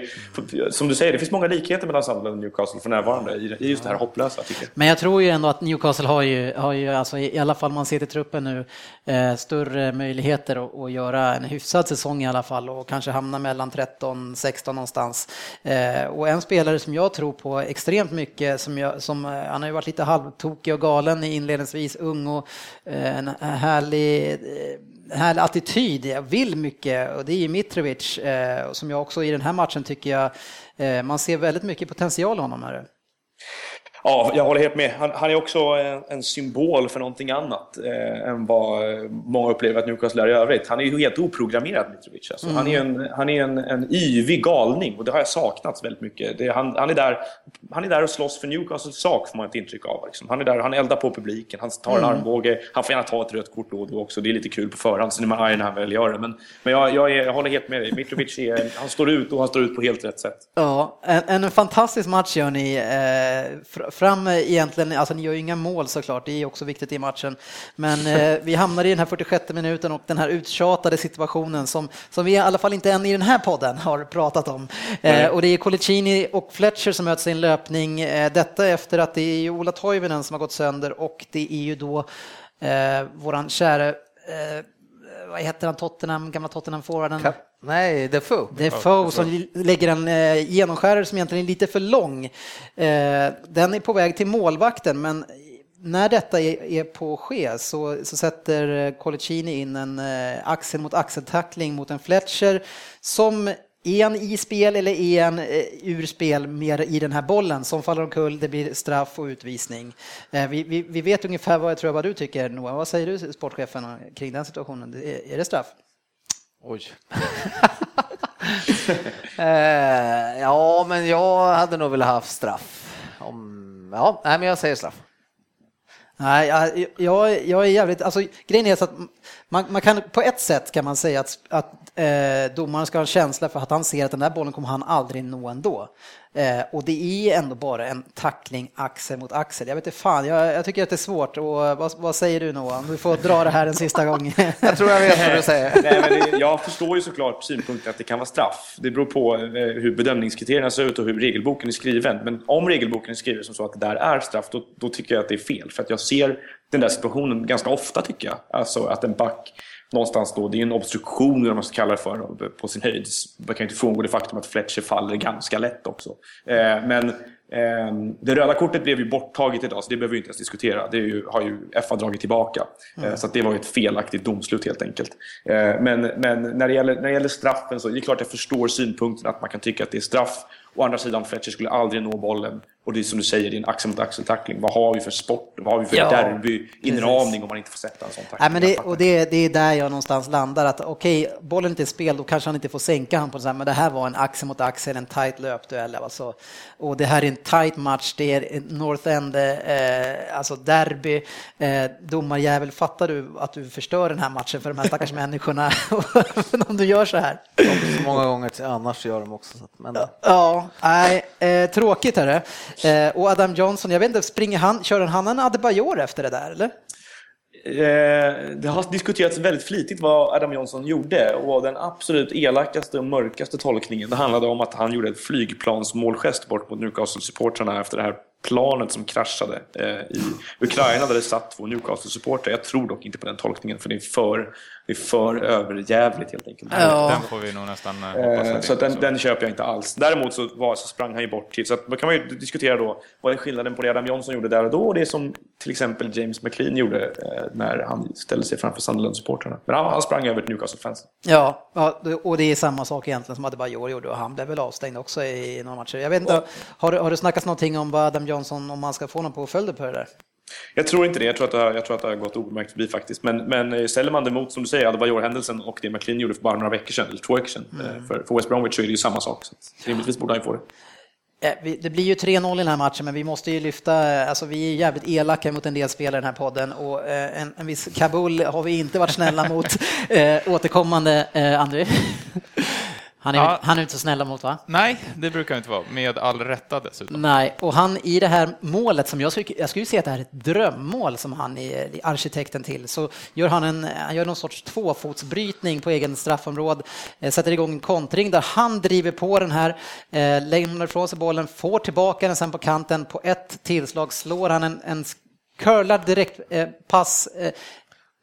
som du säger, det finns många likheter mellan Sunderland och Newcastle för närvarande i, i just det här hopplösa. Tycker jag. Men jag tror ju ändå att Newcastle har ju, har ju alltså, i alla fall man ser till truppen nu, eh, större möjligheter att, att göra en hyfsad säsong i alla fall och kanske hamna mellan 13-16 någonstans. Eh, och en spelare som jag tror på extremt mycket, som, jag, som eh, han har ju varit lite halvtokig och galen inledningsvis, ung och eh, en härlig eh, härlig attityd, jag vill mycket och det är ju Mitrovic eh, som jag också i den här matchen tycker jag man ser väldigt mycket potential i honom här. Ja, jag håller helt med. Han, han är också en, en, symbol för någonting annat eh, än vad många upplever att Newcastle är i övrigt. Han är ju helt oprogrammerad, Mitrovic. Alltså. Mm. Han är, en, han är en, en yvig galning och det har jag saknat väldigt mycket. Det, han, han, är där, han är där och slåss för Newcastles sak, får man ett intryck av. Liksom. Han är där han eldar på publiken, han tar en mm. armbåge, han får gärna ta ett rött kort då och då också. Det är lite kul på förhand, sen är man arg när han väl gör det. Men, men jag, jag, är, jag håller helt med dig. Mitrovic är, han står ut och han står ut på helt rätt sätt. Ja, en, en fantastisk match gör ni. Eh, fram egentligen, alltså ni gör ju inga mål såklart, det är också viktigt i matchen. Men eh, vi hamnar i den här 46 minuten och den här uttjatade situationen som, som vi i alla fall inte än i den här podden har pratat om. Eh, och det är Colicini och Fletcher som möts i en löpning. Eh, detta efter att det är ju Ola Toivonen som har gått sönder och det är ju då eh, våran käre eh, vad heter han, Tottenham, gamla Tottenham-forwarden? Nej, Defoe. Defoe som lägger en eh, genomskärare som egentligen är lite för lång. Eh, den är på väg till målvakten, men när detta är, är på ske så, så sätter Colicini in en eh, axel mot axeltackling mot en Fletcher som är han i spel eller är han eh, ur spel mer i den här bollen som faller omkull, det blir straff och utvisning. Eh, vi, vi, vi, vet ungefär vad jag tror vad du tycker Noah. Vad säger du sportchefen kring den situationen? Är, är det straff? Oj. eh, ja, men jag hade nog velat ha straff. Om, ja, nej, men jag säger straff. Nej, jag, jag, jag är jävligt, alltså grejen är så att man, man, kan, på ett sätt kan man säga att, att eh, domaren ska ha en känsla för att han ser att den där bollen kommer han aldrig nå ändå. Eh, och det är ändå bara en tackling axel mot axel. Jag vet inte fan, jag, jag tycker att det är svårt. Och, vad, vad, säger du Noah? Du får dra det här en sista gång. jag tror jag vet vad du säger. Nej, men det, jag förstår ju såklart synpunkten att det kan vara straff. Det beror på eh, hur bedömningskriterierna ser ut och hur regelboken är skriven. Men om regelboken är skriven som så att det där är straff, då, då tycker jag att det är fel. För att jag ser den där situationen ganska ofta tycker jag. Alltså att en back någonstans då, det är en obstruktion eller man ska kalla det för på sin höjd. Man kan inte frångå det faktum att Fletcher faller ganska lätt också. Eh, men eh, det röda kortet blev ju borttaget idag så det behöver vi inte ens diskutera. Det ju, har ju FA dragit tillbaka. Eh, mm. Så det var ju ett felaktigt domslut helt enkelt. Men, men när, det gäller, när det gäller straffen så är det klart jag förstår synpunkten att man kan tycka att det är straff. Å andra sidan, Fletcher skulle aldrig nå bollen. Och det är som du säger, det är en axel mot axel-tackling. Vad har vi för sport? Vad har vi för ja, derby-inramning om man inte får sätta en sån tackling? Nej, men det, och det, det, är där jag någonstans landar. Att okej, okay, bollen inte är spel, då kanske han inte får sänka han på det men det här var en axel mot axel, en tight löpduell. Alltså. Och det här är en tight match, det är North End, eh, alltså derby. Eh, domarjävel, fattar du att du förstör den här matchen för de här stackars människorna om du gör så här? Så många gånger till annars gör de också. Men... Ja, nej, eh, tråkigt är det. Eh, och Adam Johnson, jag vet inte, springer han, kör han en Adebayor efter det där eller? Eh, det har diskuterats väldigt flitigt vad Adam Johnson gjorde och den absolut elakaste och mörkaste tolkningen det handlade om att han gjorde ett flygplansmålgest bort mot Newcastle-supportrarna efter det här planet som kraschade eh, i Ukraina där det satt två Newcastle-supportrar. Jag tror dock inte på den tolkningen för det är för, det är för överjävligt helt enkelt. Ja. Den får vi nog nästan eh, hoppas eh, Så den, den, köper jag inte alls. Däremot så, var, så sprang han ju bort till, så att, då kan man ju diskutera då, vad är skillnaden på det Adam Johnson gjorde där och då och det som till exempel James McLean gjorde eh, när han ställde sig framför Sunderland-supportrarna. Men han, han sprang över till Newcastle-fansen. Ja, och det är samma sak egentligen som Adebayor gjorde och han blev väl avstängd också i några matcher. Jag vet inte, har, har det snackats någonting om vad Adam Johnson, om man ska få någon påföljder på det där? Jag tror inte det. Jag tror att det har, jag tror att det har gått obemärkt förbi faktiskt. Men, men eh, ställer man det mot, som du säger, Adebayor-händelsen och det McLean gjorde för bara några veckor sedan, eller två veckor sedan, mm. Eh, för, för West Bromwich så är det ju samma sak. Så rimligtvis borde han ju få det. Eh, det blir ju 3-0 i den här matchen, men vi måste ju lyfta, alltså vi är jävligt elaka mot en del spelare i den här podden och en, en viss Kabul har vi inte varit snälla mot återkommande, André. Han är, ja. han är inte så snälla mot va? Nej, det brukar inte vara, med all rätta dessutom. Nej, och han i det här målet som jag skulle, jag skulle säga att det här är ett drömmål som han är arkitekten till, så gör han en, han gör någon sorts tvåfotsbrytning på egen straffområde, eh, sätter igång en kontring där han driver på den här, eh, lämnar ifrån sig bollen, får tillbaka den sen på kanten, på ett tillslag slår han en, en curlad direktpass eh,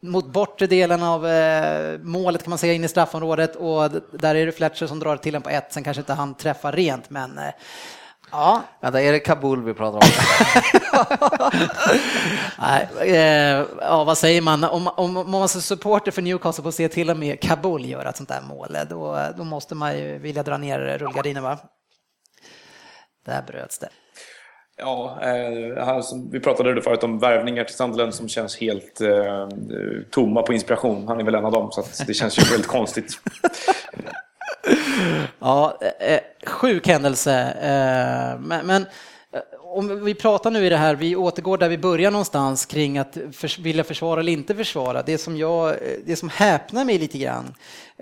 mot bortre delen av eh, målet kan man säga in i straffområdet och där är det Fletcher som drar till den på ett, sen kanske inte han träffar rent men eh, Ja. Vänta, är det Kabul vi pratar om? Nej, eh, ja, vad säger man? Om, om, om man är supporter för Newcastle får se till och med Kabul göra ett sånt där mål, då, då måste man ju vilja dra ner rullgardinen va? Där bröts det. Ja, eh, vi pratade förut om värvningar till Sunderland som känns helt eh, tomma på inspiration. Han är väl en av dem, så det känns ju väldigt konstigt. Ja, eh, sjuk händelse. Eh, men, men om vi pratar nu i det här, vi återgår där vi börjar någonstans kring att för, vilja försvara eller inte försvara. Det som, jag, eh, det som häpnar mig lite grann,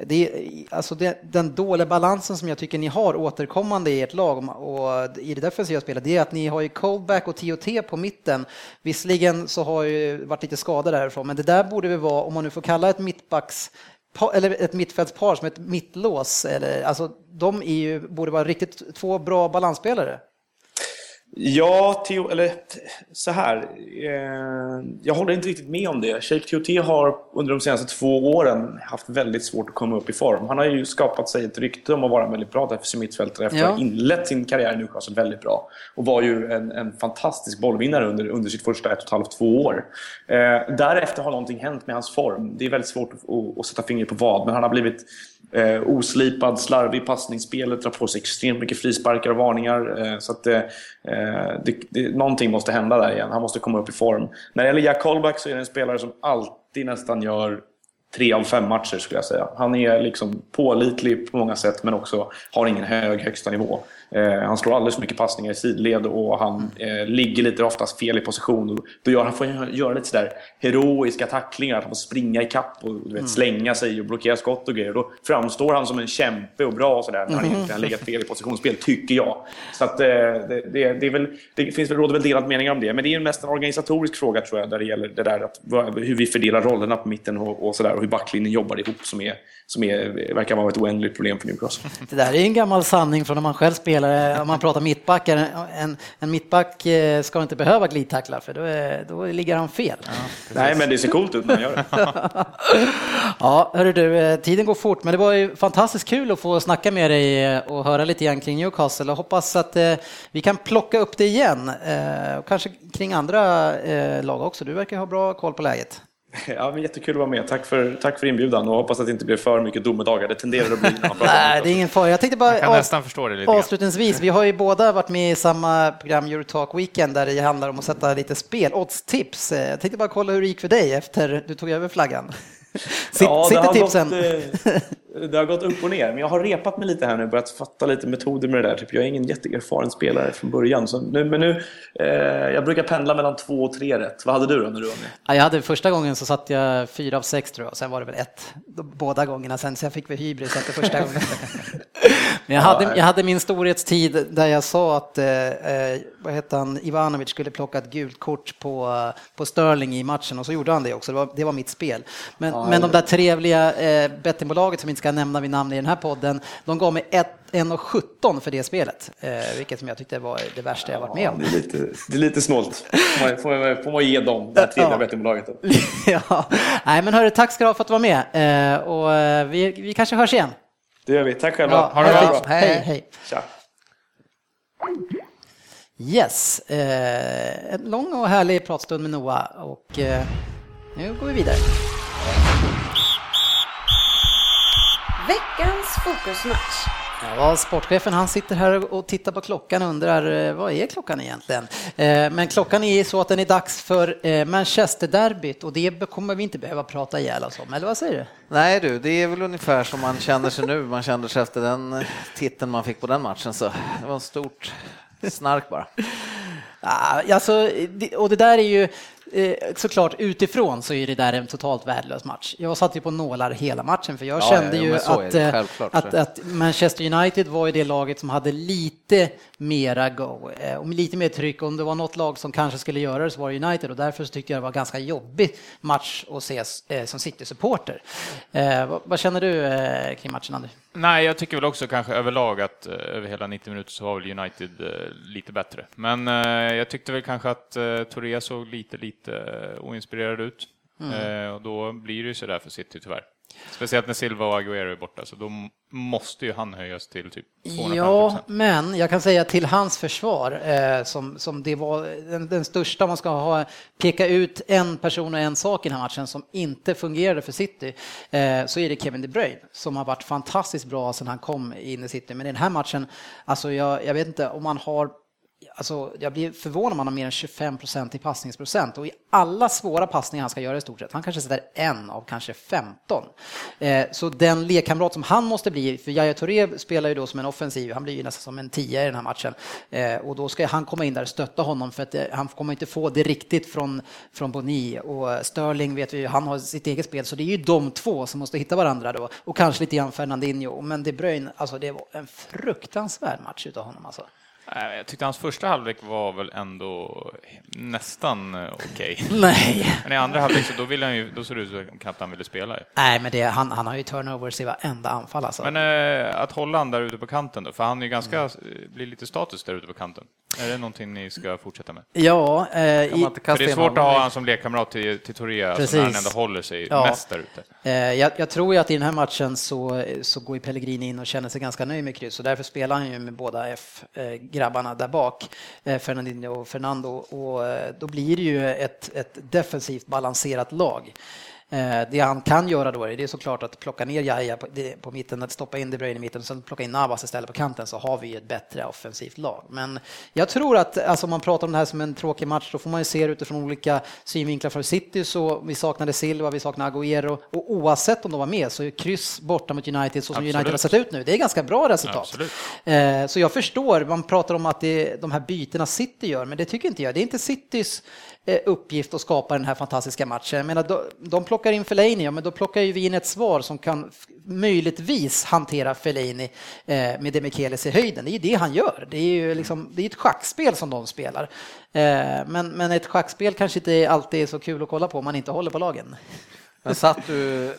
det är alltså det, den dåliga balansen som jag tycker ni har återkommande i ert lag och i det defensiva spelet, det är att ni har ju Coldback och TOT på mitten. Visserligen så har ju varit lite skada därifrån, men det där borde vi vara, om man nu får kalla ett mittbacks eller ett mittfältspar som ett mittlås, eller, alltså, de är ju, borde vara riktigt två bra balansspelare. Ja, Theo, eller så här. Eh, jag håller inte riktigt med om det. Sheikh Tioté har under de senaste två åren haft väldigt svårt att komma upp i form. Han har ju skapat sig ett rykte om att vara en väldigt bra defensiv mittfältare efter ja. att ha inlett sin karriär i Newcastle väldigt bra. Och var ju en, en fantastisk bollvinnare under, under sitt första ett och ett halvt, två år. Eh, därefter har någonting hänt med hans form. Det är väldigt svårt att, att sätta fingret på vad, men han har blivit eh, oslipad, slarvig passningsspelet, drar på sig extremt mycket frisparkar och varningar. Eh, så att eh, det, det, någonting måste hända där igen. Han måste komma upp i form. När det gäller Jack Colback så är det en spelare som alltid nästan gör tre av fem matcher skulle jag säga. Han är liksom pålitlig på många sätt men också har ingen hög högsta nivå. Eh, han slår alldeles för mycket passningar i sidled och han eh, ligger lite oftast fel i position. då gör, han får göra lite sådär heroiska tacklingar, att han får springa i kapp och du vet, mm. slänga sig och blockera skott och grejer. Då framstår han som en kämpe och bra och sådär när han inte har legat fel i positionsspel, tycker jag. Så att, eh, det, det, det, väl, det finns väl, råder väl delade meningar om det. Men det är mest en organisatorisk fråga tror jag, där det gäller det där att, hur vi fördelar rollerna på mitten och, och sådär och hur backlinjen jobbar ihop som, är, som är, verkar vara ett oändligt problem för Newcastle. Det där är en gammal sanning från när man själv spelar, om man pratar mittbackar. En, en mittback eh, ska inte behöva glidtackla för då, är, då ligger han fel. Ja, Nej, men det ser coolt ut när man gör det. ja, hörru du, eh, tiden går fort, men det var ju fantastiskt kul att få snacka med dig eh, och höra lite grann kring Newcastle och hoppas att vi kan plocka upp det igen. Och kanske kring andra lag också. Du verkar ha bra koll på läget. Ja, men jättekul att vara med. Tack för, tack för inbjudan och hoppas att det inte blir för mycket domedagar. Det tenderar att bli Nej, det är ingen fara. Jag tänkte bara jag nästan förstå det lite avslutningsvis, vi har ju båda varit med i samma program Eurotalk Weekend där det handlar om att sätta lite spel, oddstips. Jag tänkte bara kolla hur det gick för dig efter du tog över flaggan. Sitt, ja, tipsen? Gått, det har gått upp och ner, men jag har repat mig lite här nu, börjat fatta lite metoder med det där. Typ, jag är ingen jätteerfaren spelare från början. Så nu, men nu, eh, jag brukar pendla mellan två och tre rätt. Vad hade du då när du var med? Ja, jag hade första gången så satt jag fyra av sex tror jag, sen var det väl ett båda gångerna sen, så jag fick väl hybris efter första gången. men jag hade, jag hade min storhetstid där jag sa att, eh, eh, vad heter han, Ivanovic skulle plocka ett gult kort på, på Sterling i matchen och så gjorde han det också, det var, det var mitt spel. Men, ja, men de där trevliga eh, bettingbolaget som inte ska nämna vid namn i den här podden, de gav mig 1,17 för det spelet, eh, vilket som jag tyckte var det värsta jag varit med om. Det är lite, det är lite snålt. Får, får, får man ge dem, det tredje ja. bettingbolaget. ja. Nej, men hörru, tack ska du ha för att du var med eh, och eh, vi, vi kanske hörs igen. Det gör vi. Tack själva. Ja, ha det bra. Hej, hej. Tja. Yes, eh, en lång och härlig pratstund med Noah och eh, nu går vi vidare. Veckans fokusmatch. Ja, sportchefen han sitter här och tittar på klockan och undrar eh, vad är klockan egentligen? Eh, men klockan är så att den är dags för eh, Manchester-derbyt och det kommer vi inte behöva prata ihjäl oss om, eller vad säger du? Nej du, det är väl ungefär som man känner sig nu, man kände sig efter den titeln man fick på den matchen så det var en stort snark bara. Alltså, och det där är ju såklart utifrån så är det där en totalt värdelös match. Jag satt ju på nålar hela matchen för jag ja, kände ja, ju att, eh, att, att, Manchester United var ju det laget som hade lite mera go eh, och lite mer tryck. Om det var något lag som kanske skulle göra det så var det United och därför så tyckte jag det var en ganska jobbig match att se som City-supporter. Vad, vad, känner du kring matchen, Anders? Nej, jag tycker väl också kanske överlag att över hela 90 minuter så var väl United lite bättre. Men jag tyckte väl kanske att Torrea såg lite, lite oinspirerad ut. Mm. och då blir det ju sådär för City tyvärr. Speciellt när Silva och Aguero är borta, så då måste ju han höjas till typ 250 Ja, men jag kan säga till hans försvar, eh, som, som det var den, den, största, man ska ha, peka ut en person och en sak i den här matchen som inte fungerade för City, eh, så är det Kevin De Bruyne som har varit fantastiskt bra sedan han kom in i City. Men i den här matchen, alltså jag, jag vet inte om man har Alltså, jag blir förvånad om han har mer än 25 procent i passningsprocent. Och i alla svåra passningar han ska göra i stort sett, han kanske sätter en av kanske 15. Eh, så den lekkamrat som han måste bli, för Yahya Touré spelar ju då som en offensiv, han blir ju nästan som en tia i den här matchen. Eh, och då ska han komma in där och stötta honom för att eh, han kommer inte få det riktigt från, från Boni. Och eh, Sterling vet vi ju, han har sitt eget spel så det är ju de två som måste hitta varandra då. Och kanske lite grann Fernandinho. Men De Bruyne, alltså det var en fruktansvärd match utav honom alltså. Jag tyckte hans första halvlek var väl ändå nästan eh, okej. Okay. Nej. Men i andra halvlek så då, ville han ju, då såg det ut som knappt han ville spela. Nej, men det, han, han har ju turnovers i varenda anfall alltså. Men äh, att hålla han där ute på kanten då, för han är ju ganska, mm. blir lite status där ute på kanten. Är det någonting ni ska fortsätta med? Ja. Eh, i, för det är svårt att ha han som lekkamrat till, till Torea, Precis. när han ändå håller sig ja. mest där ute. Eh, jag, jag, tror ju att i den här matchen så, så går Pellegrini in och känner sig ganska nöjd med kryss och därför spelar han ju med båda grabbarna där bak, eh, Fernandinho och Fernando, och eh, då blir det ju ett, ett defensivt balanserat lag. Eh, det han kan göra då är det såklart att plocka ner Jaja på, på mitten, att stoppa in De Bruyne i mitten och sen plocka in Navas istället på kanten så har vi ett bättre offensivt lag. Men jag tror att alltså, om man pratar om det här som en tråkig match då får man ju se det utifrån olika synvinklar. För City så vi saknade Silva, vi saknade Agüero och oavsett om de var med så är kryss borta mot United så som Absolut. United har sett ut nu. Det är ganska bra resultat. Absolut. Eh, så jag förstår, man pratar om att det är de här bytena City gör, men det tycker inte jag. Det är inte Citys Eh, uppgift att skapa den här fantastiska matchen. Jag menar, de plockar in Fellaini, ja, men då plockar ju vi in ett svar som kan möjligtvis hantera Fellaini eh, med Demichelis i höjden. Det är ju det han gör. Det är ju liksom, det är ett schackspel som de spelar. Eh, men, men ett schackspel kanske inte alltid är så kul att kolla på om man inte håller på lagen. Men satt du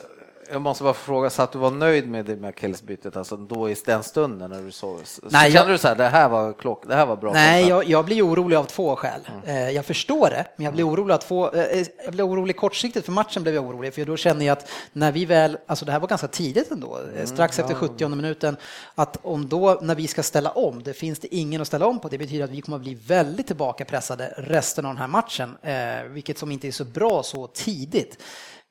jag måste bara fråga, så att du var nöjd med det med akillesbytet, alltså då i den stunden när du såg? Nej, kände jag, du så här, det här var klock, det här var bra? Nej, jag, jag, blir orolig av två skäl. Mm. Jag förstår det, men jag blir orolig att få, eh, jag blir orolig kortsiktigt, för matchen blev jag orolig, för då känner jag att när vi väl, alltså det här var ganska tidigt ändå, eh, mm, strax efter 70 minuten, att om då, när vi ska ställa om, det finns det ingen att ställa om på, det betyder att vi kommer att bli väldigt tillbakapressade resten av den här matchen, vilket som inte är så bra så tidigt.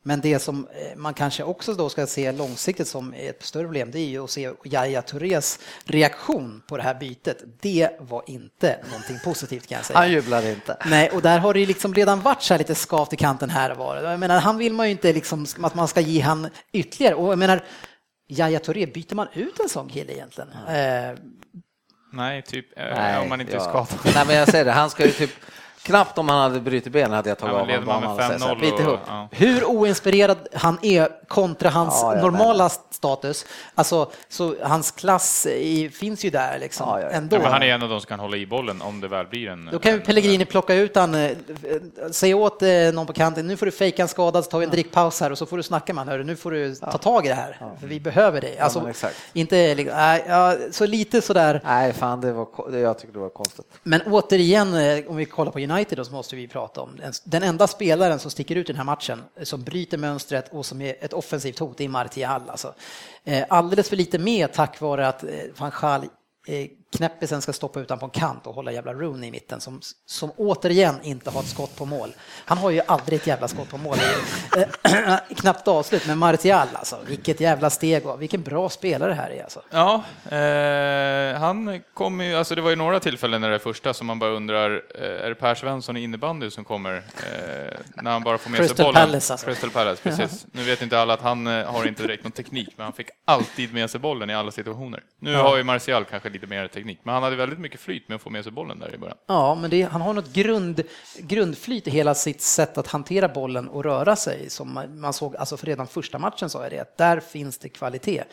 Men det som eh, man kanske också då ska se långsiktigt som ett större problem, det är ju att se Yahya Tourés reaktion på det här bytet. Det var inte någonting positivt kan jag säga. Han jublade inte. Nej, och där har det ju liksom redan varit så här lite skavt i kanten här och var. Jag menar, han vill man ju inte liksom att man ska ge han ytterligare. Och jag menar, Yahya Touré, byter man ut en sån kille egentligen? Eh, Nej, typ eh, Nej, om man inte är ja. skadad. Nej, men jag säger det, han ska ju typ Knappt om han hade brutit benen hade jag tagit Ja, av man honom. med man säger så här, 5-0 Lite och- högt. ja. hur oinspirerad han är kontra hans Ja, normala status. Alltså, så hans klass i, finns ju där liksom Ja, ja, ja. ändå. Ja, men han är en av de som kan hålla i bollen om det väl blir en... Då kan en- Pellegrini plocka ut han, eh, säga åt eh, någon på kanten, nu får du fejka en skada, så tar vi en drickpaus här och så får du snacka med honom, nu får du ta tag i det här, för vi behöver dig. Alltså, inte, liksom, nej, ja, så lite sådär. Nej, fan, det var, jag tycker det var konstigt. Men återigen, eh, om vi kollar på United då, så måste vi prata om den enda spelaren som sticker ut i den här matchen, som bryter mönstret och som är ett offensivt hot, det är Martial. Alltså. Eh, alldeles för lite med tack vare att eh, van Schaal eh, knäppisen ska stoppa utanpå en kant och hålla jävla Rooney i mitten som, som återigen inte har ett skott på mål. Han har ju aldrig ett jävla skott på mål. Eh, Knappt avslut, men Martial alltså, vilket jävla steg och vilken bra spelare det här är alltså. Ja, eh, han kommer ju, alltså det var ju några tillfällen när det första som man bara undrar, eh, är det Per Svensson i innebandy som kommer? Eh, när han bara får med Crystal sig bollen. Palace, alltså. Crystal Palace, precis. Nu vet inte alla att han eh, har inte direkt någon teknik, men han fick alltid med sig bollen i alla situationer. Nu har ju Martial kanske lite mer teknik, men han hade väldigt mycket flyt med att få med sig bollen där i början. Ja, men det, han har något grund, grundflyt i hela sitt sätt att hantera bollen och röra sig. Som man, man såg, alltså för redan första matchen sa jag det, att där finns det kvalitet.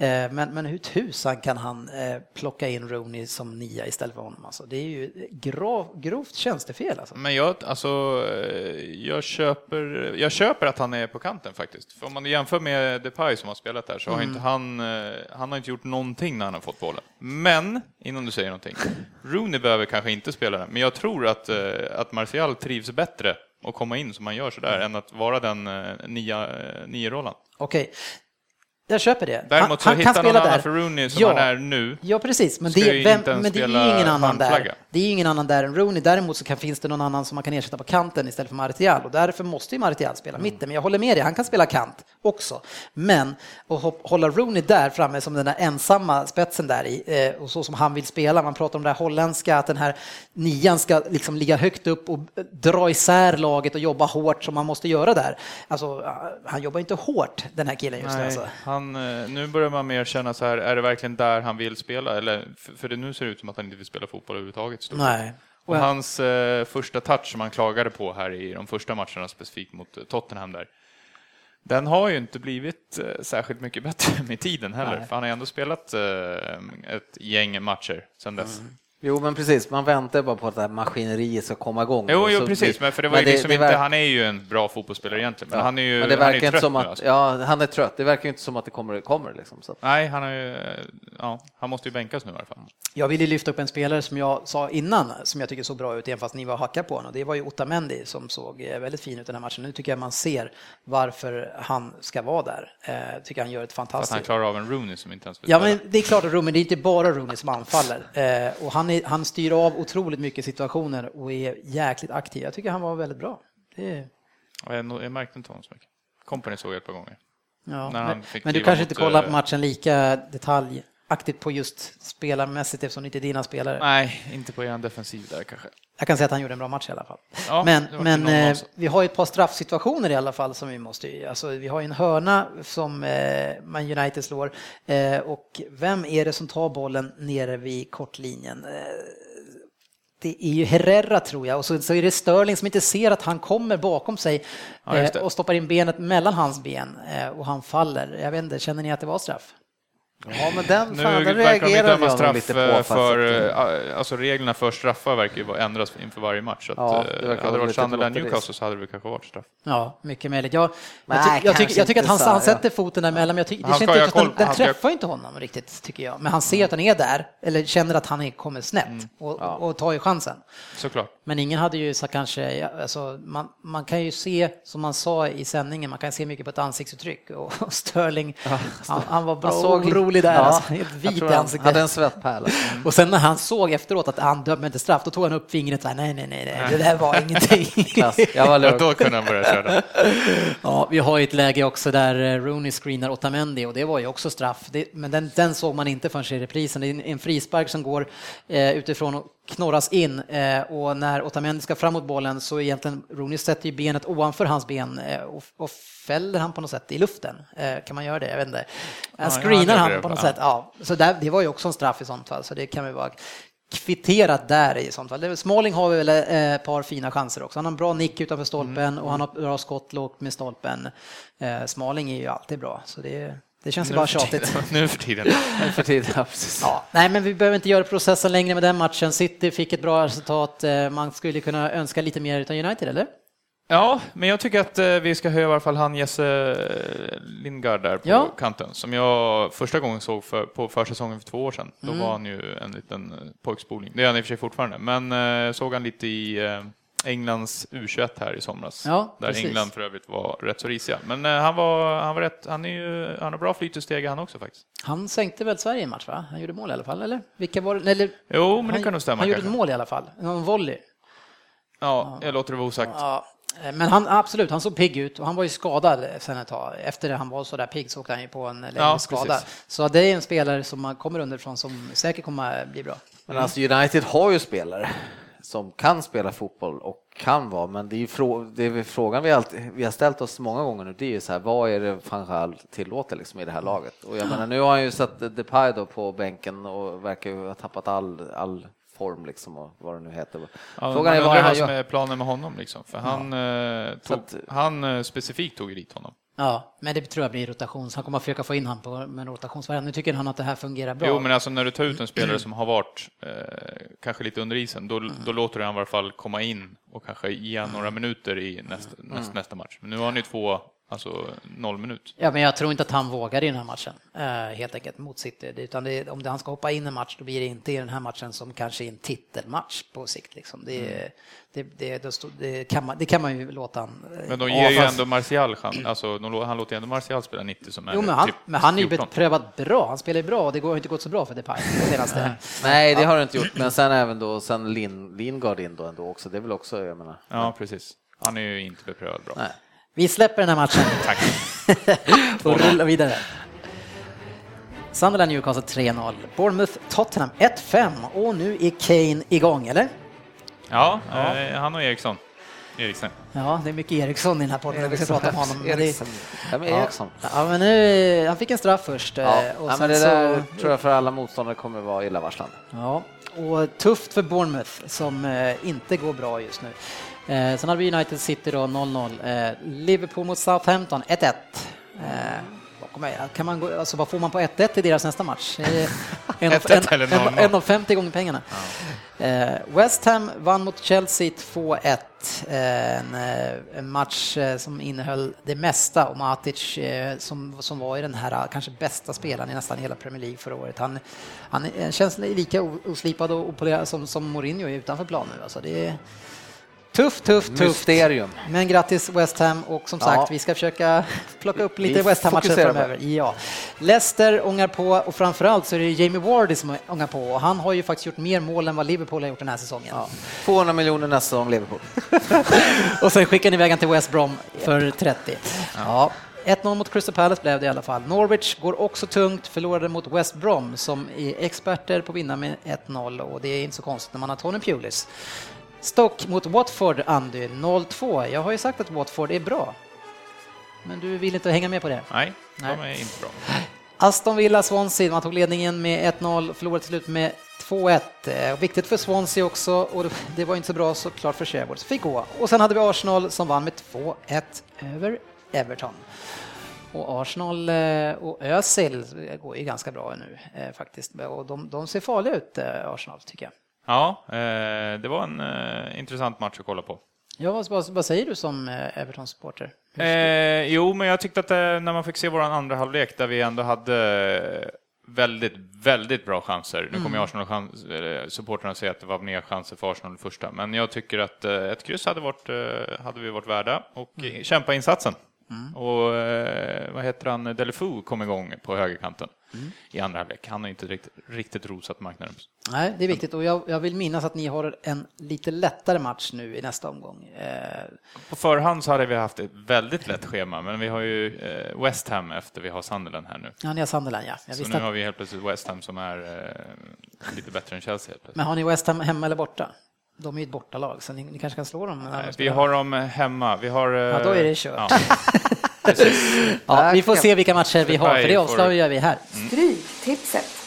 Eh, Men, men hur tusan kan han eh, plocka in Rooney som nia istället för honom? Alltså, det är ju grov, grovt tjänstefel. Alltså. Men jag, alltså, eh, jag, köper, jag köper att han är på kanten faktiskt. För om man jämför med Depay som har spelat där så har inte han, eh, han har inte gjort någonting när han har fått bollen. Men, innan du säger någonting, Rooney behöver kanske inte spela den, men jag tror att, eh, att Martial trivs bättre att komma in som han gör sådär än att vara den eh, nia, eh, nio-rollen. Okej, jag köper det. Däremot så hittar någon annan för Rooney som han är nu. Ja, precis. Men det, vem, men det är ju ingen annan där. handflagga. Det är ju ingen annan där än Rooney. Däremot så kan, finns det någon annan som man kan ersätta på kanten istället för Martial och därför måste ju Martial spela Mm. mitten. Men jag håller med dig, han kan spela kant också. Men att hålla Rooney där framme som den där ensamma spetsen där i eh, och så som han vill spela. Man pratar om det här holländska, att den här nian ska liksom ligga högt upp och dra isär laget och jobba hårt som man måste göra där. Alltså, han jobbar inte hårt den här killen just nu. Alltså. Han, eh, nu börjar man mer känna så här, är det verkligen där han vill spela? Eller, för, för det nu ser det ut som att han inte vill spela fotboll överhuvudtaget. stort. Nej. Och hans eh, första touch som han klagade på här i de första matcherna, specifikt mot eh, Tottenham där, den har ju inte blivit eh, särskilt mycket bättre med tiden heller, Nej. för han har ändå spelat eh, ett gäng matcher sedan dess. Mm. Jo, men precis, man väntar bara på att det här maskineriet ska komma igång. Jo, jo precis, men för det var ju men liksom det inte, han är ju en bra fotbollsspelare egentligen, men Ja, han är ju, men det han är ju verkar inte trött som nu, att, alltså. ja, han är trött. Det verkar inte som att det kommer, kommer liksom. Så. Nej, han, har ju, ja, han måste ju bänkas nu i alla fall. Jag ville lyfta upp en spelare som jag sa innan, som jag tycker såg bra ut, även fast ni var hacka på honom. Det var ju Otamendi som såg eh, väldigt fin ut den här matchen. Nu tycker jag man ser varför han ska vara där. Eh, tycker han gör ett För att fantastiskt... han klarar av en Rooney som inte ens vill Ja, men det är klart att Rooney, det är inte bara Rooney som anfaller. Eh, och han, är, han styr av otroligt mycket situationer och är jäkligt aktiv. Jag tycker han var väldigt bra. Är, Ja, Jag, jag märkte inte honom så mycket. Company såg jag ett par gånger. ja. Han Men, men du kanske inte kollar på eh, matchen lika detaljaktigt på just spelarmässigt eftersom det inte är dina spelare. Nej, inte på er defensiv där kanske. Jag kan säga att han gjorde en bra match i alla fall. Ja, men men eh, vi har ju ett par straffsituationer i alla fall som vi måste... Alltså, vi har ju en hörna som eh, Man United slår eh, och vem är det som tar bollen nere vid kortlinjen? Det är ju Herrera tror jag och så, så är det Sterling som inte ser att han kommer bakom sig Ja, och stoppar in benet mellan hans ben och han faller. Jag vet inte, känner ni att det var straff? Ja, men den, Nu fan, den verkar de ju reagerar döma jag straff lite eh, på. för, faktiskt. eh, alltså reglerna för straffar verkar ju vara- ändras inför varje match. Så att, Ja, eh, det verkar hade det varit Sunderland. Newcastle så hade det kanske varit straff. Ja, mycket möjligt. Jag, Nej, jag, ty- jag, jag tycker att han, inte så, han sätter foten däremellan, men jag tycker, det känns inte den, koll- den han ska- träffar inte honom riktigt, tycker jag. Men han ser att han är där, eller känner att han är, kommer snett Mm. och, och tar ju chansen. Såklart. Men ingen hade ju så kanske, alltså, man, man kan ju se, som man sa i sändningen, man kan se mycket på ett ansiktsuttryck och, och Sterling, han, han var bra Han såg- orolig där, Ja, alltså, helt vit i han ansiktet. hade en svettpärla. Och sen när han såg efteråt att han dömde inte straff, då tog han upp fingret och sa nej, nej, nej, nej, det där var ingenting. Klass. Jag var Ja, lugn. då kunde han börja köra. Ja, vi har ju ett läge också där eh, Rooney screenar Otamendi och det var ju också straff. Det, men den, den såg man inte förrän i reprisen. Det är en, en frispark som går eh, utifrån och knorras in eh, och när Otamendi ska fram mot bollen så egentligen Rooney sätter ju benet ovanför hans ben eh, och, fäller han på något sätt i luften. Eh, kan man göra det? Jag vet inte. Han screenar han på något sätt. Ja, så där, det var ju också en straff i sånt fall, så det kan vi vara kvitterat där i sånt fall. Smalling har väl ett par fina chanser också. Han har en bra nick utanför stolpen mm. och han har bra skott lågt med stolpen. Smalling är ju alltid bra, så det det känns ju bara tjatigt. nu för tiden. nu för tiden, ja. Ja, nej, men vi behöver inte göra processen längre med den matchen. City fick ett bra resultat. Eh, man skulle kunna önska lite mer utan United, eller? Ja, men jag tycker att eh, vi ska höja i alla fall han Jesse Lingard där på ja. kanten, som jag första gången såg för, på försäsongen för två år sedan. Då mm. var han ju en liten eh, pojkspolning. Det är han i och för sig fortfarande, men såg han lite i Englands U21 här i somras. Ja, där precis. England för övrigt var rätt så risiga. Men eh, han, var, han var rätt, han, är ju, han har bra flyt och steg han också faktiskt. Han sänkte väl Sverige i match va? Han gjorde mål i alla fall, eller? Vilka var eller, Jo, men det kan nog stämma. Han kanske. gjorde ett mål i alla fall, en volley. Ja, jag låter det vara osagt. Ja, men han, absolut, han såg pigg ut och han var ju skadad sen ett tag. Efter det han var så där pigg så åkte han ju på en längre ja, skada. Precis. Så det är en spelare som man kommer underifrån som säkert kommer bli bra. Men alltså United har ju spelare som kan spela fotboll och kan vara, men det är ju frå det är frågan vi, alltid, vi har ställt oss många gånger nu, det är ju så här, vad är det van tillåter liksom i det här laget? Och jag menar, nu har han ju satt Depay då på bänken och verkar ju ha tappat all, all form liksom och vad det nu heter. Ja, Frågan är vad, vad som är planen med honom liksom, för han, ja. Eh, tog, att, han eh, specifikt tog dit honom. Ja, men det tror jag blir rotation. Han kommer att försöka få in honom på med rotationsvariant. Nu tycker han att det här fungerar bra. Jo, men alltså när du tar ut en spelare som har varit eh, kanske lite under isen, då, mm. då låter du honom i alla fall komma in och kanske ge några minuter i nästa, nästa, mm. nästa match. Men nu har han ju två Alltså noll minut. Ja, men jag tror inte att han vågar i den här matchen, eh, helt enkelt, mot City. Utan det, om det, han ska hoppa in i en match, då blir det inte i den här matchen som kanske är en titelmatch på sikt. Liksom. Det, mm. det, det, det, kan man, det kan man ju låta han... Men de ger ju ändå Martial alltså, de, han låter ju ändå Martial spela 90 som är Jo, men han, men han är ju beprövat bra. Han spelar ju bra och det har inte gått så bra för Depay senaste. Nej, det har det inte gjort. Men sen även då, sen Lin, Lingard in då ändå också. Det är väl också, jag menar. Ja, precis. Han är ju inte beprövad bra. Nej. Vi släpper den här matchen. Tack. och rullar vidare. Sunderland Newcastle 3-0. Bournemouth Tottenham 1-5 och nu är Kane igång, eller? Ja, ja. Eh, han och Eriksson. Eriksen. Ja, det är mycket Eriksson i den här podden. Vi ska prata om honom. Eriksson. Eriksson? Ja, men nu, han fick en straff först. Ja, eh, och ja, men det där så... tror jag för alla motståndare kommer vara illavarslande. Ja, och tufft för Bournemouth som eh, inte går bra just nu. Eh, sen hade vi United City då 0-0. Eh, Liverpool mot Southampton 1-1. Eh, kan man gå, alltså vad får man på 1-1 i deras nästa match? En, en, en, en av 50 gånger pengarna. Ja. Eh, West Ham vann mot Chelsea 2-1. En, eh, en, match eh, som innehöll det mesta och Matic som, som var i den här kanske bästa spelaren i nästan hela Premier League förra året. Han, han känns lika oslipad och opolerad som, som Mourinho är utanför plan nu. Alltså det är, Tufft, tufft, tufft. Mysterium. Men grattis West Ham och som sagt, ja. vi ska försöka plocka upp lite West Ham-matcher framöver. Ja. Leicester ångar på och framförallt så är det Jamie Wardy som ångar på och han har ju faktiskt gjort mer mål än vad Liverpool har gjort den här säsongen. Ja. 200 miljoner nästa säsong, Liverpool. och sen skickar ni iväg till West Brom för 30. Ja. 1-0 mot Crystal Palace blev det i alla fall. Norwich går också tungt, förlorade mot West Brom som är experter på att vinna med 1-0 och det är inte så konstigt när man har Tony Pulis. Stock mot Watford, Andy, 0-2. Jag har ju sagt att Watford är bra. Men du vill inte hänga med på det? Nej, Nej. de är inte bra. Aston Villa, Swansea, man tog ledningen med 1-0, förlorade till slut med 2-1. Eh, viktigt för Swansea också och det var inte så bra såklart för Sherwood, så fick gå. Och sen hade vi Arsenal som vann med 2-1 över Everton. Och Arsenal eh, och Özil går ju ganska bra nu eh, faktiskt och de, de ser farliga ut, Arsenal tycker jag. Ja, eh, det var en eh, intressant match att kolla på. Ja, vad, vad säger du som eh, Everton-supporter? Eh, jo, men jag tyckte att när man fick se vår andra halvlek där vi ändå hade väldigt, väldigt bra chanser. Nu kommer mm. Arsenal-supportrarna säga att det var mer chanser för Arsenal i första, men jag tycker att ett kryss hade, varit, hade vi varit värda och mm. kämpa insatsen. Mm. Och vad heter han, Delefu kom igång på högerkanten Mm. i andra halvlek. Han har inte riktigt, riktigt rosat marknaden. Nej, det är viktigt och jag, jag vill minnas att ni har en lite lättare match nu i nästa omgång. Eh, På förhand så hade vi haft ett väldigt lätt schema, men vi har ju eh, West Ham efter vi har Sunderland här nu. ja, ni har Sunderland, ja. Jag Så nu att, har vi helt plötsligt West Ham som är eh, lite bättre än Chelsea. Men har ni West Ham hemma eller borta? De är ju ett bortalag, så ni, ni kanske kan slå dem. Nej, Vi har dem hemma. Vi har... eh, Ja, då är det kört. Ja. Ja, vi får se vilka matcher vi har, för det avslöjar vi här. Stryktipset.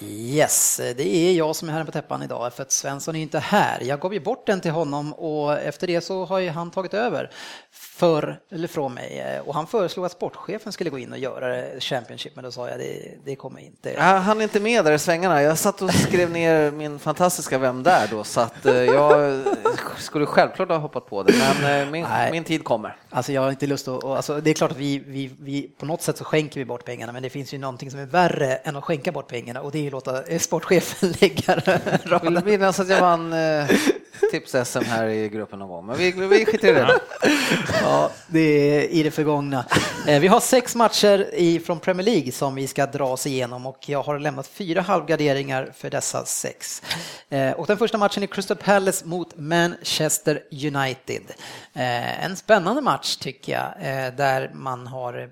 Yes, det är jag som är här på täppan idag för att Svensson är inte här. Jag gav ju bort den till honom och efter det så har ju han tagit över för, eller från mig och han föreslog att sportchefen skulle gå in och göra Championship men då sa jag det, det kommer inte. Ja, han är inte med där i svängarna. Jag satt och skrev ner min fantastiska Vem där då, så att eh, jag skulle självklart ha hoppat på det, men eh, min, min tid kommer. Alltså jag har inte lust att, och alltså det är klart att vi, vi, vi, på något sätt så skänker vi bort pengarna men det finns ju någonting som är värre än att skänka bort pengarna och det är ju att låta eh, sportchefen lägga Vill raden. minnas att jag vann eh, tips-SM här i gruppen någon gång, men vi, vi skiter i det. Ja, det är i det förgångna. Eh, vi har sex matcher i, från Premier League som vi ska dra oss igenom och jag har lämnat fyra halvgarderingar för dessa sex. Eh, och den första matchen är Crystal Palace mot Manchester United. Eh, en spännande match tycker jag, där man har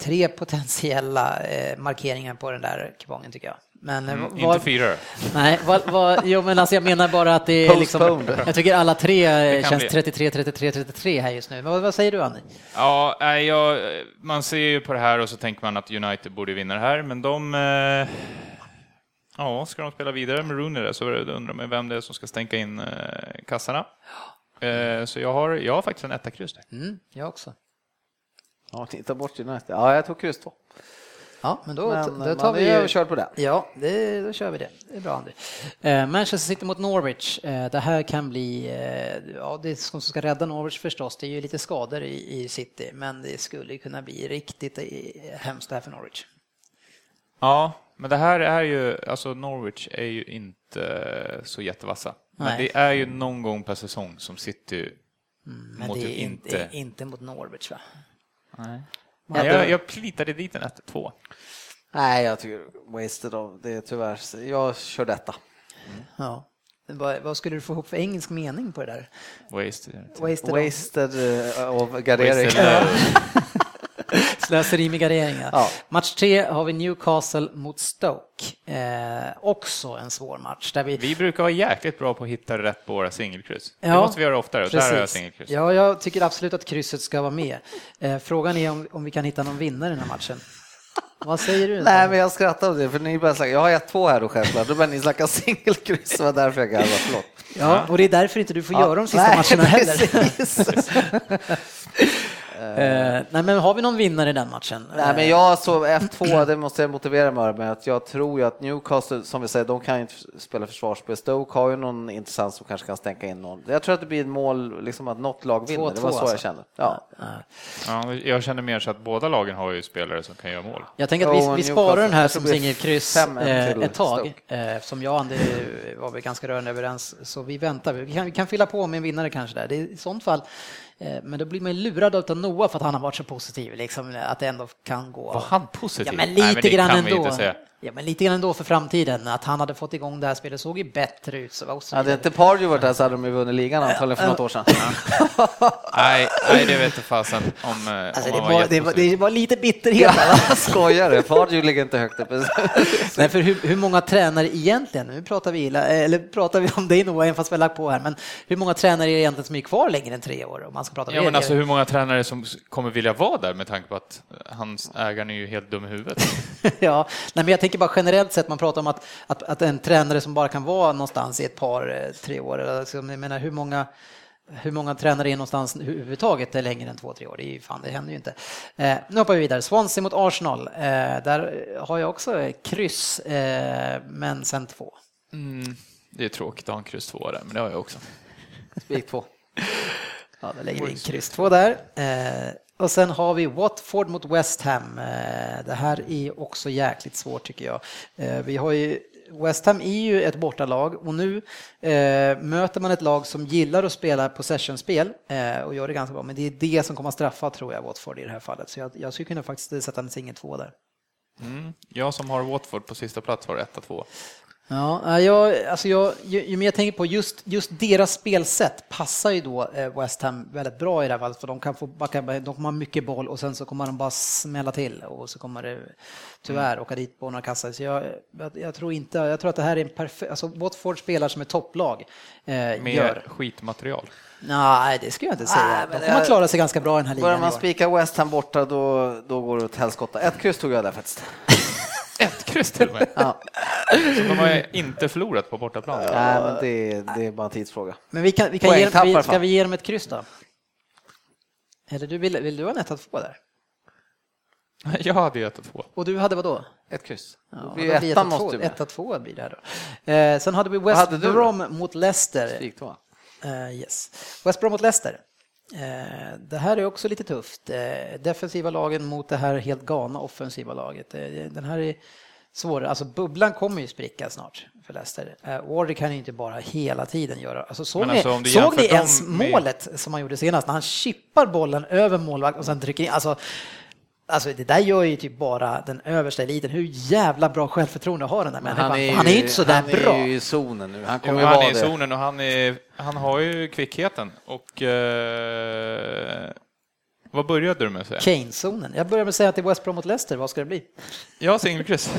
tre potentiella markeringar på den där kupongen tycker jag. Men eh, Mm, vad- inte fyra. Nej, vad, vad, jo, men alltså jag menar bara att det är liksom, jag tycker alla tre eh, känns bli. 33, 33, 33 här just nu. Vad, vad säger du Annie? Ja, jag, man ser ju på det här och så tänker man att United borde vinna det här, men de... Eh, ja, ska de spela vidare med Rooney där så undrar man vem det är som ska stänka in eh, kassarna. Eh, så jag har, jag har faktiskt en etta kryss där. Mm, jag också. Ja, titta bort United. Ja, jag tog kryss två. Ja, men då, Men då tar vi ju... överkörd på det. Ja, det, då kör vi det. Det är bra Andy. Eh, Manchester City mot Norwich. Eh, det här kan bli, eh, ja det som ska rädda Norwich förstås, det är ju lite skador i, i City, men det skulle ju kunna bli riktigt hemskt här för Norwich. Ja, men det här är ju, alltså Norwich är ju inte så jättevassa. Men Nej. det är ju någon gång per säsong som City Men mot det är inte... inte mot Norwich va? Nej. Ja, Jag, jag plitade dit en 1-2. Nej, jag tycker wasted of det är tyvärr. Jag kör detta. Ja. Vad, vad skulle du få ihop för engelsk mening på det där? Wasted. Wasted, Wasted eh, of gardering. Slöseri med garderingar. Ja. Match tre har vi Newcastle mot Stoke. Eh, också en svår match. Där vi, Vi brukar vara jäkligt bra på att hitta rätt på våra singelkryss. Det Ja, måste vi göra oftare. och Där har jag Precis. singelkryss. Ja, jag tycker absolut att krysset ska vara med. Eh, frågan är om, om vi kan hitta någon vinnare i den här matchen. Vad säger du? Nej, men jag skrattar åt det, för ni börjar snacka. Jag har ett två här då självklart. Då börjar ni snacka singelkryss. Det var därför jag garvade. Förlåt. Ja, och det är därför inte du får Ja. göra de sista Nej, matcherna heller. precis. nej, men har vi någon vinnare i den matchen? Nej, men jag så F2, det måste jag motivera mig med att jag tror ju att Newcastle, som vi säger, de kan ju inte spela försvarsspel. Stoke har ju någon intressant som kanske kan stänka in någon. Jag tror att det blir ett mål, liksom att något lag vinner. Det var 2-2 så alltså. jag kände. Ja. Ja, jag känner mer så att båda lagen har ju spelare som kan göra mål. Jag tänker att vi, vi sparar den här som singelkryss 5-1 eh, ett tag. Eh, som jag och Andy var vi ganska rörande överens, så vi väntar. Vi kan, vi kan fylla på med en vinnare kanske där. Det är, I sånt fall eh, men då blir man ju lurad av Noah för att han har varit så positiv, liksom, att det ändå kan gå. Var han positiv? Ja, men Nej, lite men det grann kan vi ändå. inte säga. Ja, men lite grann ändå för framtiden, att han hade fått igång det här spelet såg ju bättre ut. Så, så Hade inte Pardew varit där så hade de ju vunnit ligan antagligen för något år sedan. Nej, nej, det vet jag fasen om, eh, Alltså, om det, var, det, var, det var lite bitterhet. Jag skojar du? Pardew ligger inte högt upp. Nej, för hur, hur många tränare egentligen, nu pratar vi, illa, eller pratar vi om dig Noah, även fast vi har lagt på här, men hur många tränare är det egentligen som är kvar längre än tre år? Om man ska prata Ja, men alltså hur många tränare som kommer vilja vara där med tanke på att hans ägaren är ju helt dum i huvudet. ja, nej, men jag tänker bara generellt sett, man pratar om att, att, att en tränare som bara kan vara någonstans i ett par, eh, tre år, alltså, jag menar hur många hur många tränare är någonstans överhuvudtaget är längre än två, tre år? Det är ju fan, det händer ju inte. Eh, nu hoppar vi vidare. Swansea mot Arsenal. Eh, där har jag också kryss, eh, men sen två. Mm, det är tråkigt att ha en kryss två där, men det har jag också. Spik två. Ja, då lägger vi in kryss två där. Eh, och sen har vi Watford mot West Ham. Eh, det här är också jäkligt svårt tycker jag. Eh, vi har ju West Ham är ju ett bortalag och nu eh, möter man ett lag som gillar att spela possessionspel eh, och gör det ganska bra. Men det är det som kommer att straffa, tror jag, Watford i det här fallet. Så jag, jag skulle kunna faktiskt sätta en singel två där. Mm. Jag som har Watford på sista plats har 1-2. Ja, jag, alltså jag, ju, ju mer jag tänker på just, just deras spelsätt passar ju då eh, West Ham väldigt bra i det här fallet för de kan få backa, de kommer ha mycket boll och sen så kommer de bara smälla till och så kommer det tyvärr mm. åka dit på några kassar. Så jag, jag, jag, tror inte, jag tror att det här är en perfekt, alltså Watford spelar som ett topplag. Eh, Med gör. skitmaterial. Nej, det skulle jag inte säga. de kommer klara sig ganska bra i den här ligan. Börjar man spika West Ham borta då, då går det åt helskotta. Ett kryss tog jag där faktiskt. Ett kryss till och med. Ja. Så de har inte förlorat på bortaplan. Nej, men det, det är bara en tidsfråga. Men vi kan, vi kan ge, vi, ska vi ge dem ett kryss då? Eller du, vill, vill du ha en 1 2 där? Jag hade 1 2. Och du hade vad då? Ett kryss. Ja, blir ettan måste ju 1 2 blir det här då. Eh, sen hade vi West hade Brom mot Leicester. Uh, yes. West Brom mot Leicester. Eh, det här är också lite tufft. Eh, defensiva lagen mot det här helt galna offensiva laget. Eh, den här är svårare. Alltså bubblan kommer ju spricka snart för Leicester. Wardy kan ju inte bara hela tiden göra... Alltså såg alltså, ni, såg ni ens med... målet som han gjorde senast när han chippar bollen över målvakt och sen trycker in? Alltså, Alltså det där gör ju typ bara den översta eliten. Hur jävla bra självförtroende har den där människan? Han är, han är inte så där bra. Han är ju i zonen nu. Han kommer jo, han är i zonen och han, är, han har ju kvickheten. Och eh, vad började du med att säga? Kane-zonen. Jag började med att säga att det är West Brom mot Leicester. Vad ska det bli? Ja, singelkryss.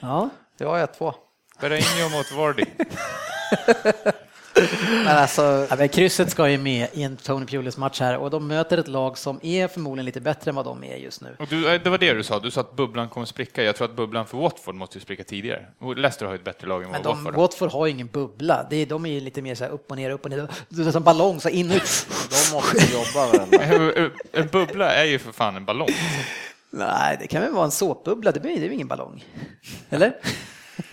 ja. Det var 1-2. Berrainho mot Vardy. Men alltså... ja, men krysset ska ju med i en Tony Pulis match här och de möter ett lag som är förmodligen lite bättre än vad de är just nu. Och du, det var det du sa, du sa att bubblan kommer spricka. Jag tror att bubblan för Watford måste spricka tidigare. Leicester har ju ett bättre lag än men de, Watford. Watford har ju ingen bubbla. Det är, de är ju lite mer så upp och ner, upp och ner. Det är som ballong, så in och ut. De måste jobba varandra. En bubbla är ju för fan en ballong. Nej, det kan väl vara en såpbubbla, det är ju ingen ballong. Eller?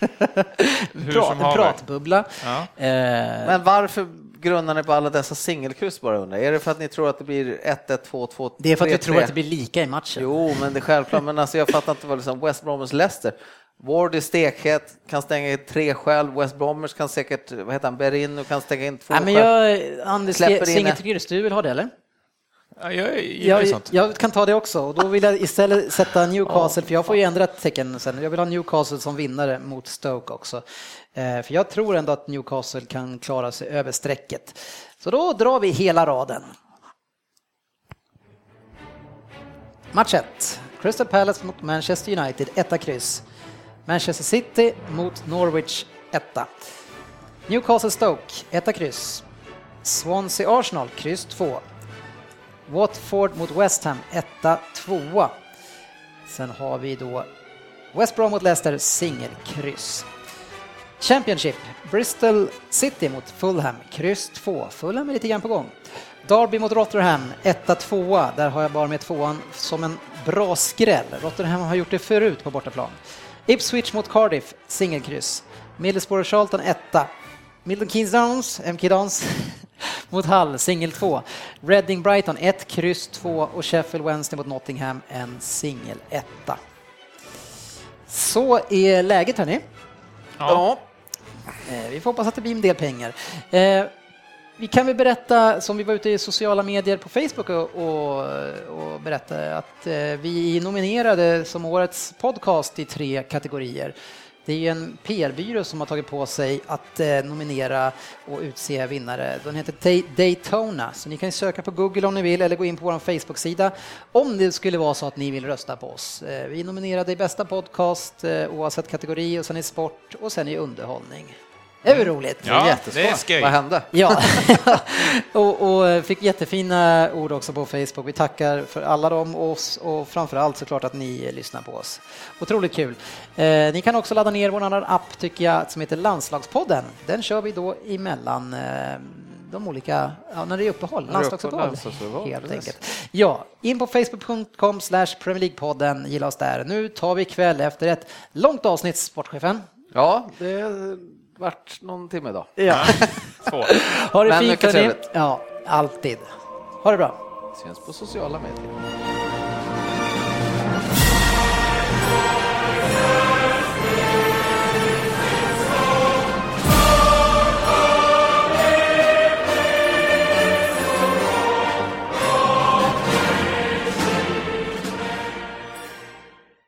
En pratbubbla. Ja. Eh, Men varför grundar ni på alla dessa singelkryss bara undrar? Är det för att ni tror att det blir 1-1, 2-2, Det är för att vi tror att det blir lika i matchen. Jo, men det är självklart. Men alltså, jag fattar inte vad liksom West Bromwich Leicester. Ward är stekhet, kan stänga in tre själv. West Bromwich kan säkert, vad heter han, Berino kan stänga in två Nej, men jag, Anders, singelkryss, du vill ha det eller? Ja, jag, jag, jag, kan ta det också och då vill jag istället sätta Newcastle, för jag får ju ändra tecken sen. Jag vill ha Newcastle som vinnare mot Stoke också. Eh, för jag tror ändå att Newcastle kan klara sig över strecket. Så då drar vi hela raden. Match 1. Crystal Palace mot Manchester United, 1 kryss. Manchester City mot Norwich, 1. Newcastle Stoke, 1 kryss. Swansea Arsenal, kryss 2. Watford mot West Ham, etta, tvåa. Sen har vi då West Brom mot Leicester, singelkryss. Championship, Bristol City mot Fulham, kryss 2. Fulham är lite grann på gång. Derby mot Rotherham, etta, tvåa. Där har jag bara med tvåan som en bra skräll. Rotherham har gjort det förut på bortaplan. Ipswich mot Cardiff, singelkryss. Middlesbrough Charlton, etta. Milton Keynes Downs, MK Downs, mot Hull, singel 2. Reading Brighton 1, kryss 2 och Sheffield Wednesday mot Nottingham en singel 1. Så är läget hörni. Ja. Eh, vi får hoppas att det blir en del pengar. Eh, vi kan väl berätta, som vi var ute i sociala medier på Facebook och, och, och berätta att eh, vi är nominerade som årets podcast i tre kategorier. Det är ju en PR-byrå som har tagit på sig att eh, nominera och utse vinnare. Den heter Daytona, så ni kan söka på Google om ni vill eller gå in på vår Facebook-sida om det skulle vara så att ni vill rösta på oss. Eh, vi är nominerade i bästa podcast eh, oavsett kategori och sen i sport och sen i underhållning. Det är roligt? Ja, det är skoj. Vad hände? Ja, och, och, fick jättefina ord också på Facebook. Vi tackar för alla dem och oss och framförallt såklart att ni lyssnar på oss. Otroligt kul. Eh, ni kan också ladda ner vår annan app tycker jag som heter Landslagspodden. Den kör vi då emellan eh, de olika, ja, när det är uppehåll, landslagsuppehåll helt enkelt. Ja, in på facebook.com slash Premier League-podden, gilla oss där. Nu tar vi kväll efter ett långt avsnitt, sportchefen. Ja, det vart någon timme idag. Ja. Ha det fint. Ja, alltid. Ha det bra. Syns på sociala medier.